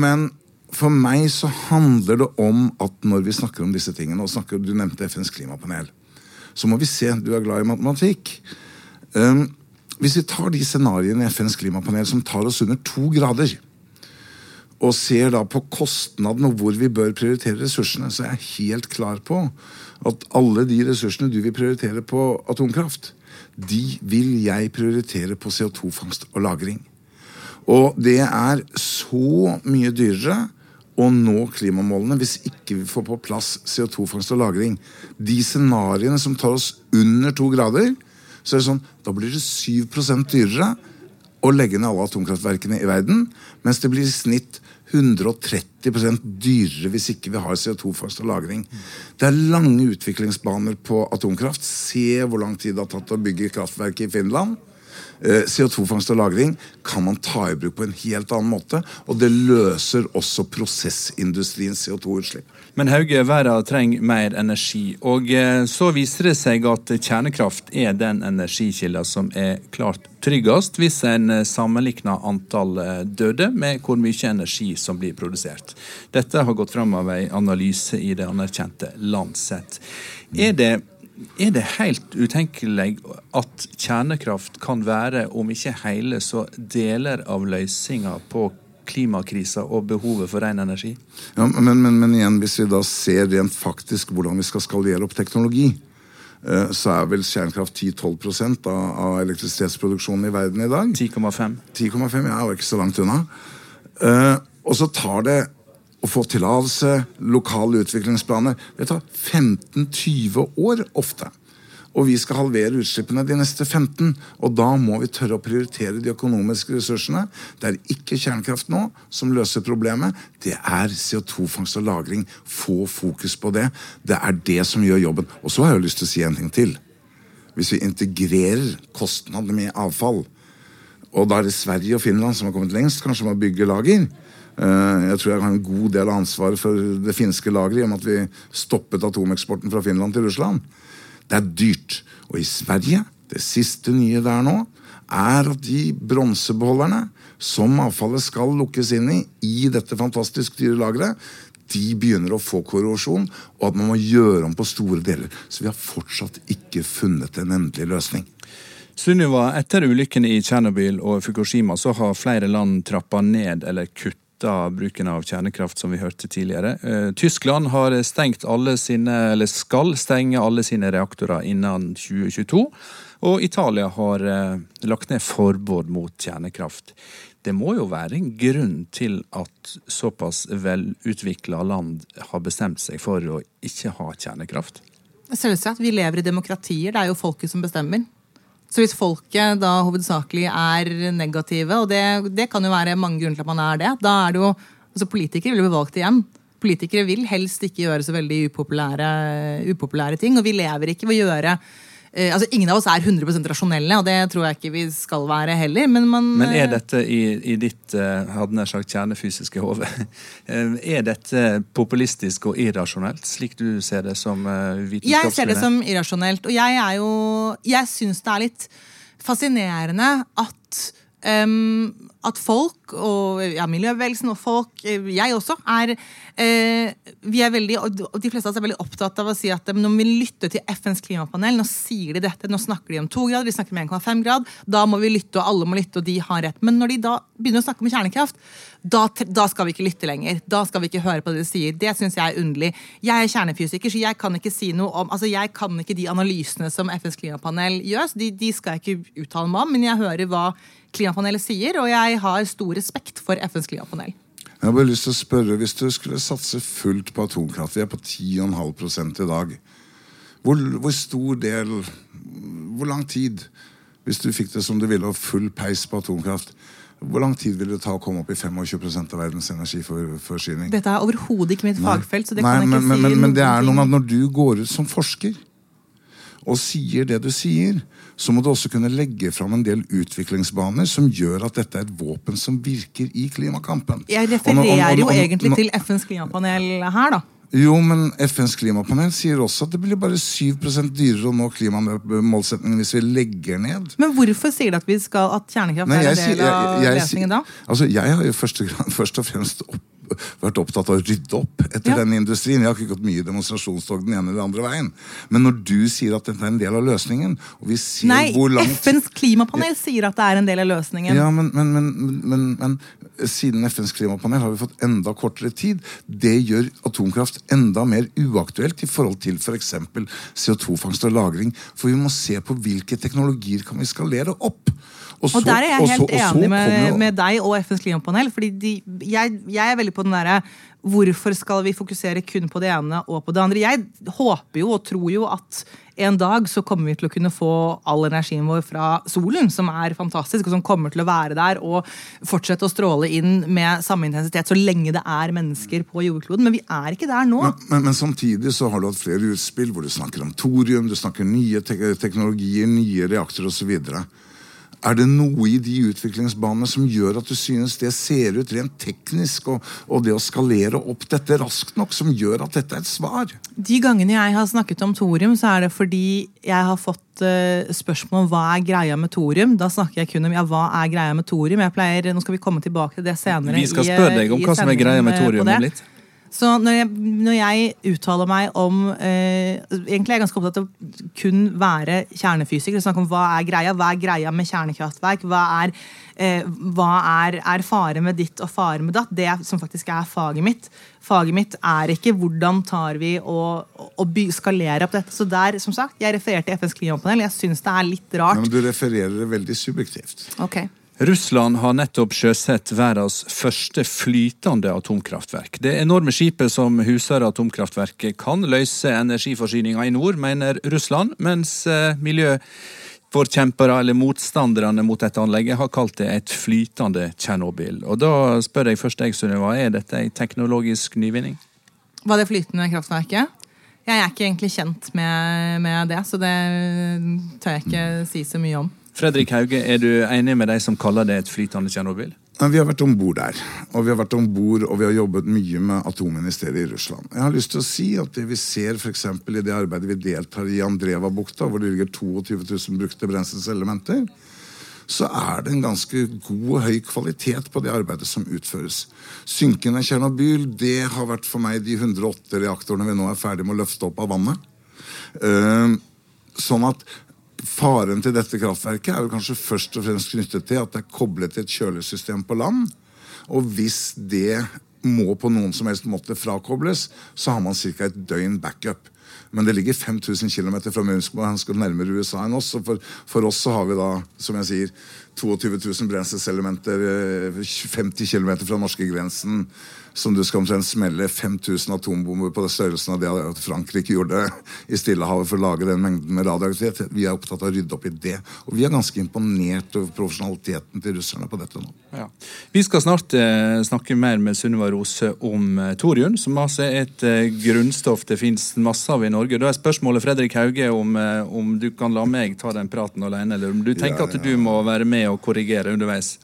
men for meg så handler det om at når vi snakker om disse tingene, og snakker, du nevnte FNs klimapanel, så må vi se Du er glad i matematikk. Um, hvis vi tar de scenarioene i FNs klimapanel som tar oss under to grader, og ser da på kostnaden og hvor vi bør prioritere ressursene, så er jeg helt klar på at alle de ressursene du vil prioritere på atomkraft, de vil jeg prioritere på CO2-fangst og -lagring. Og det er så mye dyrere å nå klimamålene hvis ikke vi får på plass CO2-fangst og -lagring. De scenarioene som tar oss under to grader, så er det sånn, da blir det 7% dyrere å legge ned alle atomkraftverkene i verden, mens det blir i snitt 130% dyrere hvis ikke vi har CO2-fangst og -lagring. Det er lange utviklingsbaner på atomkraft. Se hvor lang tid det har tatt å bygge kraftverket i Finland. Eh, CO2-fangst og -lagring kan man ta i bruk på en helt annen måte. Og det løser også prosessindustriens CO2-utslipp. Men Hauge, verden trenger mer energi. Og eh, så viser det seg at kjernekraft er den energikilden som er klart tryggest, hvis en eh, sammenligner antall eh, døde med hvor mye energi som blir produsert. Dette har gått fram av en analyse i det anerkjente Lancet. Er det er det helt utenkelig at kjernekraft kan være, om ikke hele, så deler av løsninga på klimakrisa og behovet for ren energi? Ja, men, men, men, igjen, hvis vi da ser rent faktisk hvordan vi skal skalere opp teknologi, eh, så er vel kjernekraft 10-12 av, av elektrisitetsproduksjonen i verden i dag. 10,5. 10,5, ja, og ikke så langt unna. Uh, og så tar det å få tillatelse, lokale utviklingsplaner Det tar 15-20 år ofte. Og vi skal halvere utslippene de neste 15. Og da må vi tørre å prioritere de økonomiske ressursene. Det er ikke kjernekraft nå som løser problemet. Det er CO2-fangst og -lagring. Få fokus på det. Det er det som gjør jobben. Og så har jeg lyst til å si en ting til. Hvis vi integrerer kostnadene med avfall Og da er det Sverige og Finland som har kommet lengst kanskje med å bygge lager. Eh, Jeg tror jeg har en god del av ansvaret for det finske lageret i og med at vi stoppet atomeksporten fra Finland til Russland. Det er dyrt. Og i Sverige, det siste nye der nå, er at de bronsebeholderne som avfallet skal lukkes inn i, i dette fantastisk dyre lageret, de begynner å få korrosjon, og at man må gjøre om på store deler. Så vi har fortsatt ikke funnet en endelig løsning. Sunniva, etter ulykkene i Tsjernobyl og Fukushima så har flere land trappa ned eller kutta bruken av kjernekraft, som vi hørte tidligere. Eh, Tyskland har stengt alle sine, eller skal stenge alle sine reaktorer innen 2022. Og Italia har eh, lagt ned forbud mot kjernekraft. Det må jo være en grunn til at såpass velutvikla land har bestemt seg for å ikke ha kjernekraft? Selvsagt. Vi lever i demokratier. Det er jo folket som bestemmer. Så hvis folket da hovedsakelig er negative, og det, det kan jo være mange grunner til at man er det, da er det jo altså Politikere vil jo bli valgt igjen. Politikere vil helst ikke gjøre så veldig upopulære, upopulære ting, og vi lever ikke ved å gjøre eh, altså Ingen av oss er 100% rasjonelle, og det tror jeg ikke vi skal være heller. Men, man, Men er dette i, i ditt eh, hadde nær sagt kjernefysiske hode eh, Er dette populistisk og irrasjonelt, slik du ser det som eh, Jeg ser det som irrasjonelt. Og jeg er jo Jeg syns det er litt fascinerende at em, at folk, og ja, miljøbevegelsen og folk, eh, jeg også, er eh, vi er veldig, og de fleste av oss er veldig opptatt av å si at eh, når vi lytter til FNs klimapanel, nå sier de dette, nå snakker de om to grader, de snakker om 1,5 grad, da må vi lytte, og alle må lytte, og de har rett. Men når de da begynner å snakke om kjernekraft, da, da skal vi ikke lytte lenger. Da skal vi ikke høre på det de sier. Det syns jeg er underlig. Jeg er kjernefysiker, så jeg kan ikke si noe om altså jeg kan ikke de analysene som FNs klimapanel gjør. De, de skal jeg ikke uttale meg om, men jeg hører hva klimapanelet sier, og jeg har stor respekt for FNs klimapanel. Jeg har bare lyst til å spørre, Hvis du skulle satse fullt på atomkraft, vi er på 10,5% i dag, hvor, hvor stor del Hvor lang tid, hvis du fikk det som du ville, og full peis på atomkraft, hvor lang tid vil det ta å komme opp i 25% av verdens energiforsyning? Dette er overhodet ikke mitt fagfelt, så det Nei, kan jeg men, ikke men, si men, men det er noe med at når du går ut som forsker og sier det du sier, så må du også kunne legge fram en del utviklingsbaner som gjør at dette er et våpen som virker i klimakampen. Jeg refererer jo egentlig til FNs klimapanel her, da. Jo, men FNs klimapanel sier også at det blir bare 7% dyrere å nå klimamålsettingen hvis vi legger ned. Men hvorfor sier de at, skal, at kjernekraft Nei, er en del av løsningen da? Altså, Jeg har jo først først og fremst opp, vært opptatt av å rydde opp etter Ja. denne industrien. Jeg har ikke gått mye demonstrasjonstog den ene eller andre veien. Men når du sier at dette er en del av løsningen, og vi ser Nei, hvor langt FNs klimapanel sier at det er en del av løsningen. ja, men, men, men, men, siden FNs klimapanel har vi fått enda kortere tid. Det gjør atomkraft enda mer uaktuelt i forhold til f.eks. CO2-fangst og -lagring. For vi må se på hvilke teknologier kan vi skalere opp. Og så- der er jeg og helt så- og så enig med, med deg og FNs klimapanel. fordi de, jeg, jeg er veldig på den derre Hvorfor skal vi fokusere kun på det ene og på det andre? Jeg håper jo og tror jo at en dag så kommer vi til å kunne få all energien vår fra solen, som er fantastisk, og som kommer til å være der og fortsette å stråle inn med samme intensitet så lenge det er mennesker på jordkloden. Men vi er ikke der nå. Men, men, men samtidig så har du hatt flere utspill hvor du snakker om thorium, du snakker nye te teknologier, nye reaktorer osv. Er det noe i de utviklingsbanene som gjør at du synes det ser ut rent teknisk, og, og det å skalere opp dette raskt nok, som gjør at dette er et svar? De gangene jeg har snakket om thorium, så er det fordi jeg har fått eh, spørsmål om hva er greia med thorium. Da snakker jeg kun om ja, hva er greia med thorium. Jeg pleier, Nå skal vi komme tilbake til det senere. Vi skal spørre deg eh, om i hva som er greia med eh, thorium litt. Så når jeg, når jeg uttaler meg om eh, Egentlig er jeg ganske opptatt av å kun være kjernefysiker. Snakke om hva er greia. Hva er greia med kjernekraftverk? Hva er, eh, hva er, er fare med ditt og fare med datt? Det som faktisk er faget mitt. Faget mitt er ikke hvordan tar vi og, og skalerer opp dette. Så der, som sagt, jeg refererte FNs klimapanel. Jeg syns det er litt rart. Men du refererer det veldig subjektivt. Ok. Russland har nettopp sjøsett verdens første flytende atomkraftverk. Det enorme skipet som huser atomkraftverket kan løse energiforsyninga i nord, mener Russland, mens eh, miljøforkjempere eller motstanderne mot dette anlegget har kalt det et flytende Tsjernobyl. Og da spør jeg først deg, Sunniva, er dette ei teknologisk nyvinning? Var det flytende kraftverket? Jeg er ikke egentlig kjent med, med det, så det tør jeg ikke si så mye om. Fredrik Hauge, er du enig med de som kaller det et flytende Tsjernobyl? Vi har vært om bord der. Og vi har vært om og vi har jobbet mye med atomministeriet i Russland. Jeg har lyst til å si at det vi ser eksempel, i det arbeidet vi deltar i Andreva-bukta, hvor det ligger 22 000 brukte brenselselementer, så er det en ganske god og høy kvalitet på det arbeidet som utføres. Synkende Tsjernobyl det har vært for meg de 108 reaktorene vi nå er ferdig med å løfte opp av vannet. Uh, sånn at Faren til dette kraftverket er jo kanskje først og fremst knyttet til at det er koblet til et kjølesystem på land. Og hvis det må på noen som helst måte frakobles, så har man ca. et døgn backup. Men det ligger 5000 km fra Munsk, og han skal nærmere USA enn oss. Så for, for, oss så har vi da, som jeg sier, 22 000 brenselselementer 50 km fra norskegrensen som du skal omtrent smelle 5000 atombomber på det størrelsen av det at Frankrike gjorde i Stillehavet for å lage den mengden med radioaktivitet. Vi er opptatt av å rydde opp i det. Og vi er ganske imponert over profesjonaliteten til russerne på dette nå. Ja. Vi skal snart eh, snakke mer med Sunniva Rose om eh, thorium, som altså er et eh, grunnstoff det fins masse av i Norge. Da er spørsmålet Fredrik Hauge om, eh, om du kan la meg ta den praten alene, eller om du tenker ja, ja. at du må være med og korrigere underveis?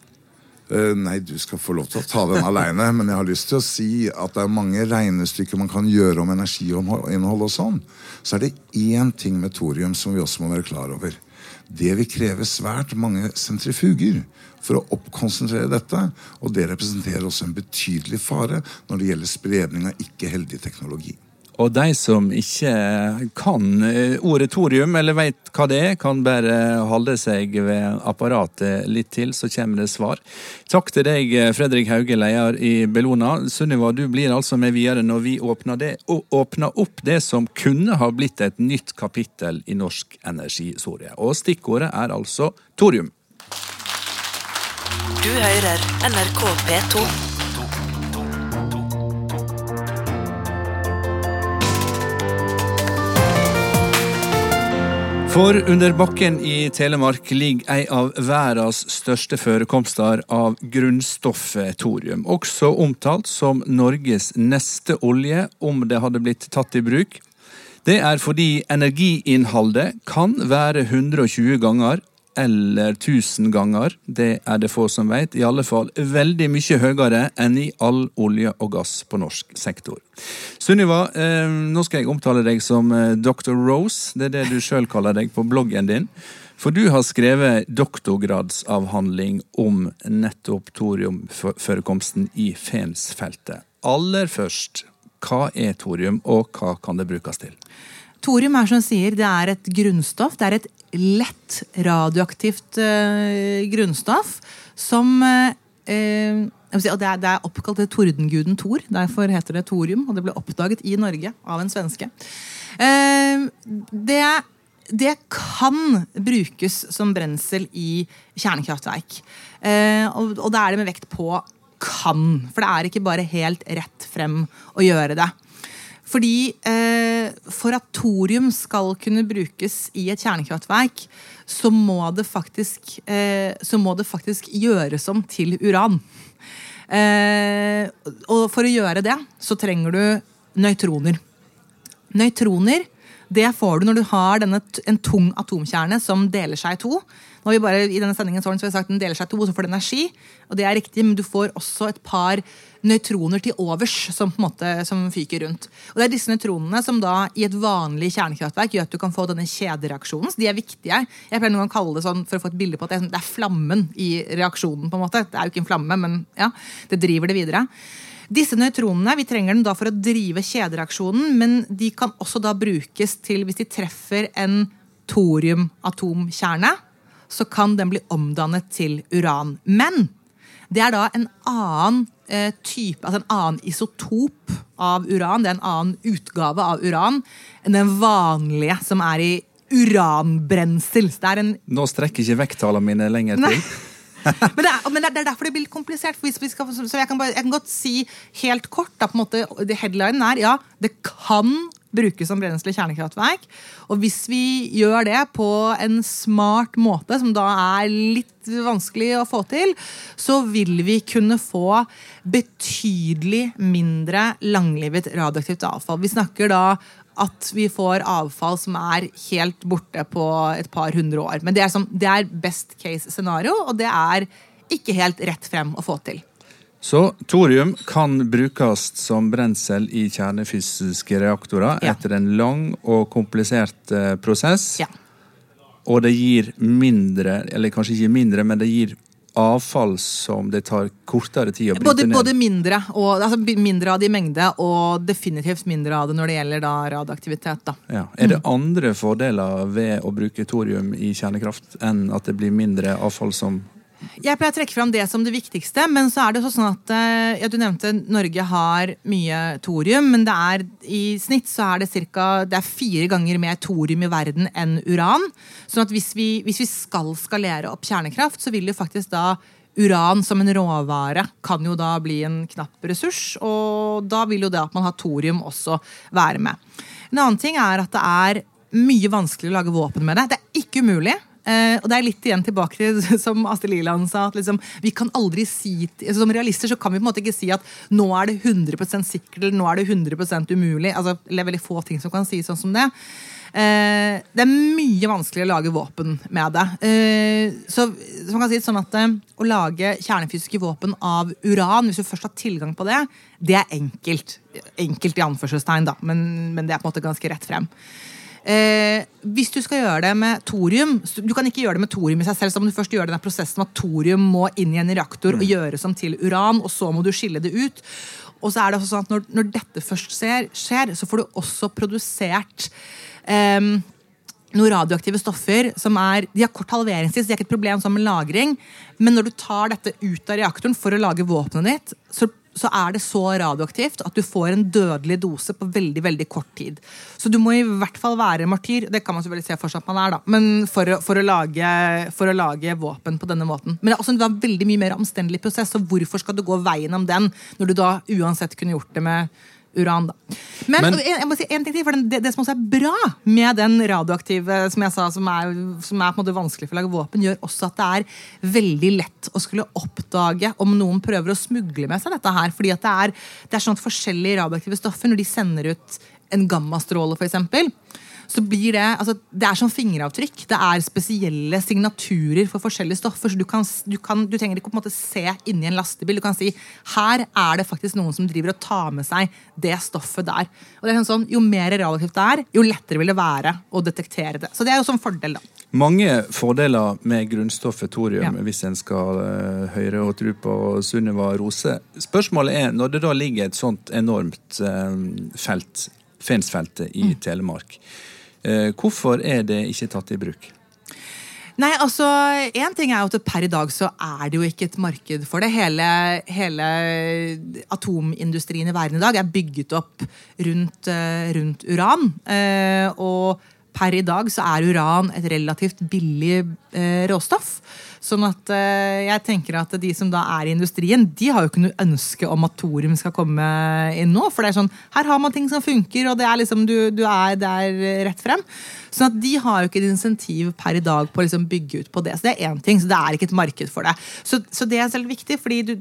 Uh, nei, du skal få lov til å ta den aleine, men jeg har lyst til å si at det er mange regnestykker man kan gjøre om energiinnhold og sånn. Så er det én ting med thorium som vi også må være klar over. Det vil kreve svært mange sentrifuger for å oppkonsentrere dette, og det representerer også en betydelig fare når det gjelder spredning av ikke heldig teknologi. Og de som ikke kan eh, ordet thorium, eller veit hva det er, kan bare holde seg ved apparatet litt til, så kommer det svar. Takk til deg, Fredrik Hauge, leder i Bellona. Sunniva, du blir altså med videre når vi åpner, det, åpner opp det som kunne ha blitt et nytt kapittel i norsk energihistorie. Og stikkordet er altså thorium. Du hører NRK P2. For under bakken i Telemark ligger ei av verdens største forekomster av grunnstoffet thorium, også omtalt som Norges neste olje om det hadde blitt tatt i bruk. Det er fordi energiinnholdet kan være 120 ganger eller 1000 ganger, det er det få som vet, i alle fall veldig mye høyere enn i all olje og gass på norsk sektor. Sunniva, eh, nå skal jeg omtale deg som eh, Dr. Rose, det er det du sjøl kaller deg på bloggen din. For du har skrevet doktorgradsavhandling om nettopp thoriumforekomsten i Fensfeltet. Aller først, hva er thorium, og hva kan det brukes til? Thorium er som sier, det er et grunnstoff. Det er et lett radioaktivt uh, grunnstoff som uh, og det er, det er oppkalt etter tordenguden Thor. Derfor heter det thorium. Og det ble oppdaget i Norge av en svenske. Uh, det, det, kan brukes som brensel i kjernekraftverk. Og, og da er det med vekt på kan. For det er ikke bare helt rett frem å gjøre det. Fordi eh, for at thorium skal kunne brukes i et kjernekraftverk, så må det faktisk, eh, må det faktisk gjøres om til uran. Eh, og for å gjøre det, så trenger du nøytroner. Nøytroner det får du når du har denne, en tung atomkjerne som deler seg i to. Nå har vi bare i denne sendingen så har vi sagt Den deler seg i to, så får du energi. og det er riktig, Men du får også et par nøytroner til overs som på en måte som fyker rundt. Og Det er disse nøytronene som da i et vanlig kjernekraftverk gjør at du kan få denne kjedereaksjonen. så De er viktige. Jeg pleier noen gang å kalle det sånn for å få et bilde på at det er, er flammen i reaksjonen. på en måte. Det er jo ikke en flamme, men ja, det driver det videre. Disse nøytronene vi trenger dem da for å drive kjedereaksjonen, men de kan også da brukes til hvis de treffer en thoriumatomkjerne så kan den bli omdannet til uran. Men det er da en annen eh, type, altså en annen isotop av uran. Det er en annen utgave av uran enn den vanlige som er i uranbrensel. En... Nå strekker ikke vekttallene mine lenger til. men, det er, men, det er, derfor det blir komplisert. Skal, så jeg kan, bare, jeg kan, godt si helt kort da, på en måte, Headlinen er ja, det kan brukes som brensel i kjernekraftverk. Og hvis vi gjør det på en smart måte, som da er litt vanskelig å få til, så vil vi kunne få betydelig mindre langlivet radioaktivt avfall. Vi snakker da at vi får avfall som er helt borte på et par hundre år. Men det er, som, det er best case scenario, og det er ikke helt rett frem å få til. Så thorium kan brukes som brensel i kjernefysiske reaktorer Ja. etter en lang og komplisert eh, prosess. Ja. Og det gir mindre, eller kanskje ikke mindre, men det gir avfall som det tar kortere tid å bryte Både, ned. både mindre, og, altså mindre av det i mengde, og definitivt mindre av det når det gjelder da radioaktivitet. Da. Ja. Er det andre fordeler ved å bruke thorium i kjernekraft enn at det blir mindre avfall som Jeg pleier å trekke fram det som det viktigste, men så er det sånn at eh, ja, Du nevnte Norge har mye thorium, men det er, i snitt så er det cirka, det er fire ganger mer thorium i verden enn uran. Sånn at hvis vi, hvis vi skal skalere opp kjernekraft, så vil jo faktisk da uran som en råvare kan jo da bli en knapp ressurs, og da vil jo det at man har thorium også være med. En annen ting er at det er mye vanskelig å lage våpen med det. Det er ikke umulig. Eh, og det er litt igjen tilbake til som Astrid Liland sa. at liksom, vi kan aldri si, altså, Som realister så kan vi på en måte ikke si at nå er det 100 sikkert eller nå er det 100 umulig. altså Det er veldig få ting som kan sies sånn som det. Eh, det er mye vanskelig å lage våpen med det. Eh, så, så man kan si sånn at eh, Å lage kjernefysiske våpen av uran, hvis du først har tilgang på det, det er enkelt. Enkelt i anførselstegn, da, men, men det er på en måte ganske rett frem. Eh, hvis du skal gjøre det med thorium Du kan ikke gjøre det med thorium i seg selv. Så må du først gjøre den prosessen med at thorium må inn i en reaktor og gjøres om til uran, og så må du skille det ut. Og så er det sånn at når, når dette først skjer, skjer, så får du også produsert eh, noen radioaktive stoffer som er, de har kort halveringstid, så de er ikke et problem som med lagring. Men når du tar dette ut av reaktoren for å lage våpenet ditt, så, så er det så radioaktivt at du får en dødelig dose på veldig veldig kort tid. Så du må i hvert fall være martyr, det kan man selvfølgelig se for seg at man er, da, men for, for, å lage, for å lage våpen på denne måten. Men det er også en veldig mye mer omstendelig prosess, så hvorfor skal du gå veien om den når du da uansett kunne gjort det med uran, da. Men, Men- jeg, jeg må si en ting til, for den, det, det som også er bra med den radioaktive, som jeg sa, som er, som er på en måte vanskelig for å lage våpen, gjør også at det er veldig lett å skulle oppdage om noen prøver å smugle med seg dette her. fordi at det er, det er sånn at forskjellige radioaktive stoffer, når de sender ut en gammastråle, eksempel, så blir det altså, Det er som fingeravtrykk. Det er spesielle signaturer for forskjellige stoffer. så Du, kan, du, kan, du trenger ikke på en måte se inni en lastebil. Du kan si her er det faktisk noen som driver og tar med seg det stoffet der. Og det er sånn, Jo mer radioaktivt det er, jo lettere vil det være å detektere det. Så det er jo som fordel, da. Mange fordeler med grunnstoffet thorium, Ja. hvis en skal uh, høre og tro på Sunniva Rose. Spørsmålet er, når det da ligger et sånt enormt uh, felt, Fensfeltet i Mm. Telemark, eh, hvorfor er det ikke tatt i bruk? Nei, altså, en ting er at Per i dag så er det jo ikke et marked for det. Hele, hele atomindustrien i verden i dag er bygget opp rundt, eh, rundt uran. Eh, og per i dag så er uran et relativt billig eh, råstoff. Sånn at eh, jeg tenker at de som da er i industrien, de har jo ikke noe ønske om at thorium skal komme inn nå. For det er sånn, her har man ting som funker, og det er liksom, du, du er der rett frem. Sånn at de har jo ikke et insentiv per i dag på å liksom bygge ut på det. Så det er én ting, så det er ikke et marked for det. Så, så det er selv viktig, fordi du,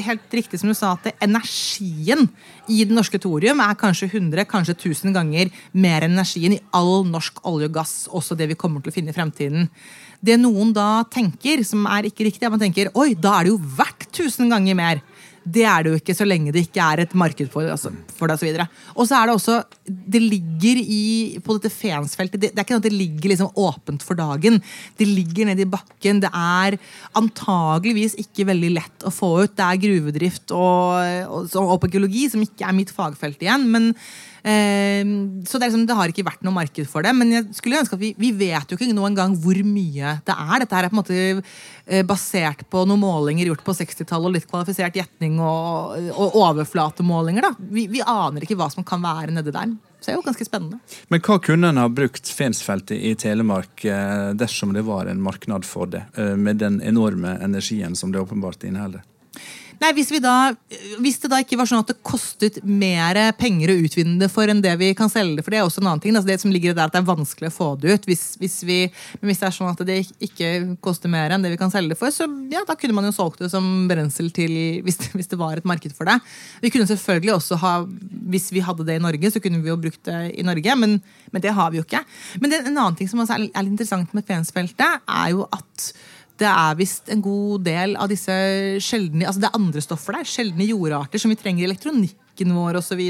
helt riktig som du sa, at energien i det norske thorium er kanskje 100, kanskje 1000 ganger mer enn energien i all norsk olje og gass, også det vi kommer til å finne i fremtiden. Det noen da tenker, som er ikke riktig, er man tenker oi, da er det jo verdt 1000 ganger mer. Det er det jo ikke så lenge det ikke er et marked for, altså, for det. Og så videre. Og så er det også Det ligger i, på dette Fensfeltet det, det er ikke noe at det ligger liksom åpent for dagen. Det ligger nede i bakken. Det er antageligvis ikke veldig lett å få ut. Det er gruvedrift og, og, og, som ikke er mitt fagfelt igjen. men så det, liksom, det har ikke vært noe marked for det. Men jeg skulle ønske at vi, vi vet jo ikke noen gang hvor mye det er. Dette her er på en måte eh, basert på noen målinger gjort på 60-tallet og litt kvalifisert gjetning og, og overflatemålinger. da. Vi, vi aner ikke hva som kan være nedi der. Så det er jo ganske spennende. Men hva kunne en ha brukt Fensfeltet i Telemark eh, dersom det var en marknad for det, eh, med den enorme energien som det åpenbart inneholder? Nei, hvis, vi da, hvis det da ikke var sånn at det kostet mer penger å utvinne det for enn det vi kan selge det for, det er også en annen ting. Altså det som ligger der at det er vanskelig å få det ut. Hvis, hvis vi, men hvis det er sånn at det ikke koster mer enn det vi kan selge det for, så ja, da kunne man jo solgt det som brensel til hvis, hvis det var et marked for det. Vi kunne selvfølgelig også ha, Hvis vi hadde det i Norge, så kunne vi jo brukt det i Norge, men, men det har vi jo ikke. Men det, en annen ting som er litt interessant med Fensfeltet, er jo at det er visst en god del av disse sjeldne altså Det er andre stoffer der, sjeldne jordarter som vi trenger i elektronikken vår osv.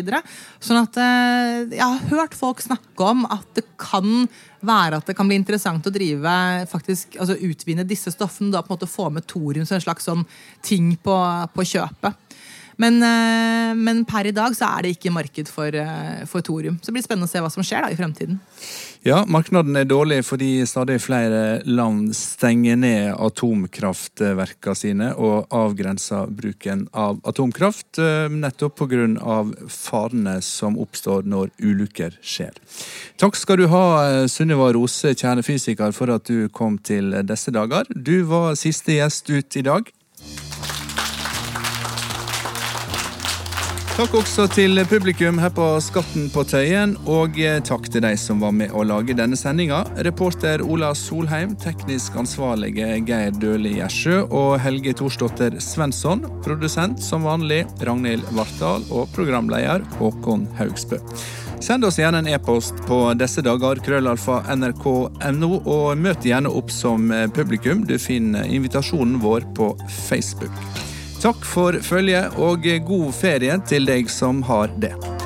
Så sånn at eh, jeg har hørt folk snakke om at det kan være at det kan bli interessant å drive faktisk, altså utvinne disse stoffene. Da på en måte få med thorium som en slags sånn ting på, på kjøpet. Men, eh, men, per i dag så er det ikke marked for, eh, for thorium. Så det blir spennende å se hva som skjer da i fremtiden. Ja, markedet er dårlig fordi stadig flere land stenger ned atomkraftverkene sine og avgrenser bruken av atomkraft, eh, nettopp pga. farene som oppstår når ulykker skjer. Takk skal du ha, Sunniva Rose, kjernefysiker, for at du kom til disse dager. Du var siste gjest ut i dag. Takk også til publikum her på Skatten på Tøyen, og eh, takk til de som var med å lage denne sendinga. Reporter Ola Solheim, teknisk ansvarlige Geir Døhli Gjersjø og Helge Thorsdotter Svensson. Produsent som vanlig Ragnhild Vartdal og programleder Håkon Haugsbø. Send oss gjerne en e-post på disse dager, krøllalfa nrk.no, og møt gjerne opp som eh, publikum. Du finner invitasjonen vår på Facebook. Takk for følget, og god ferie til deg som har det.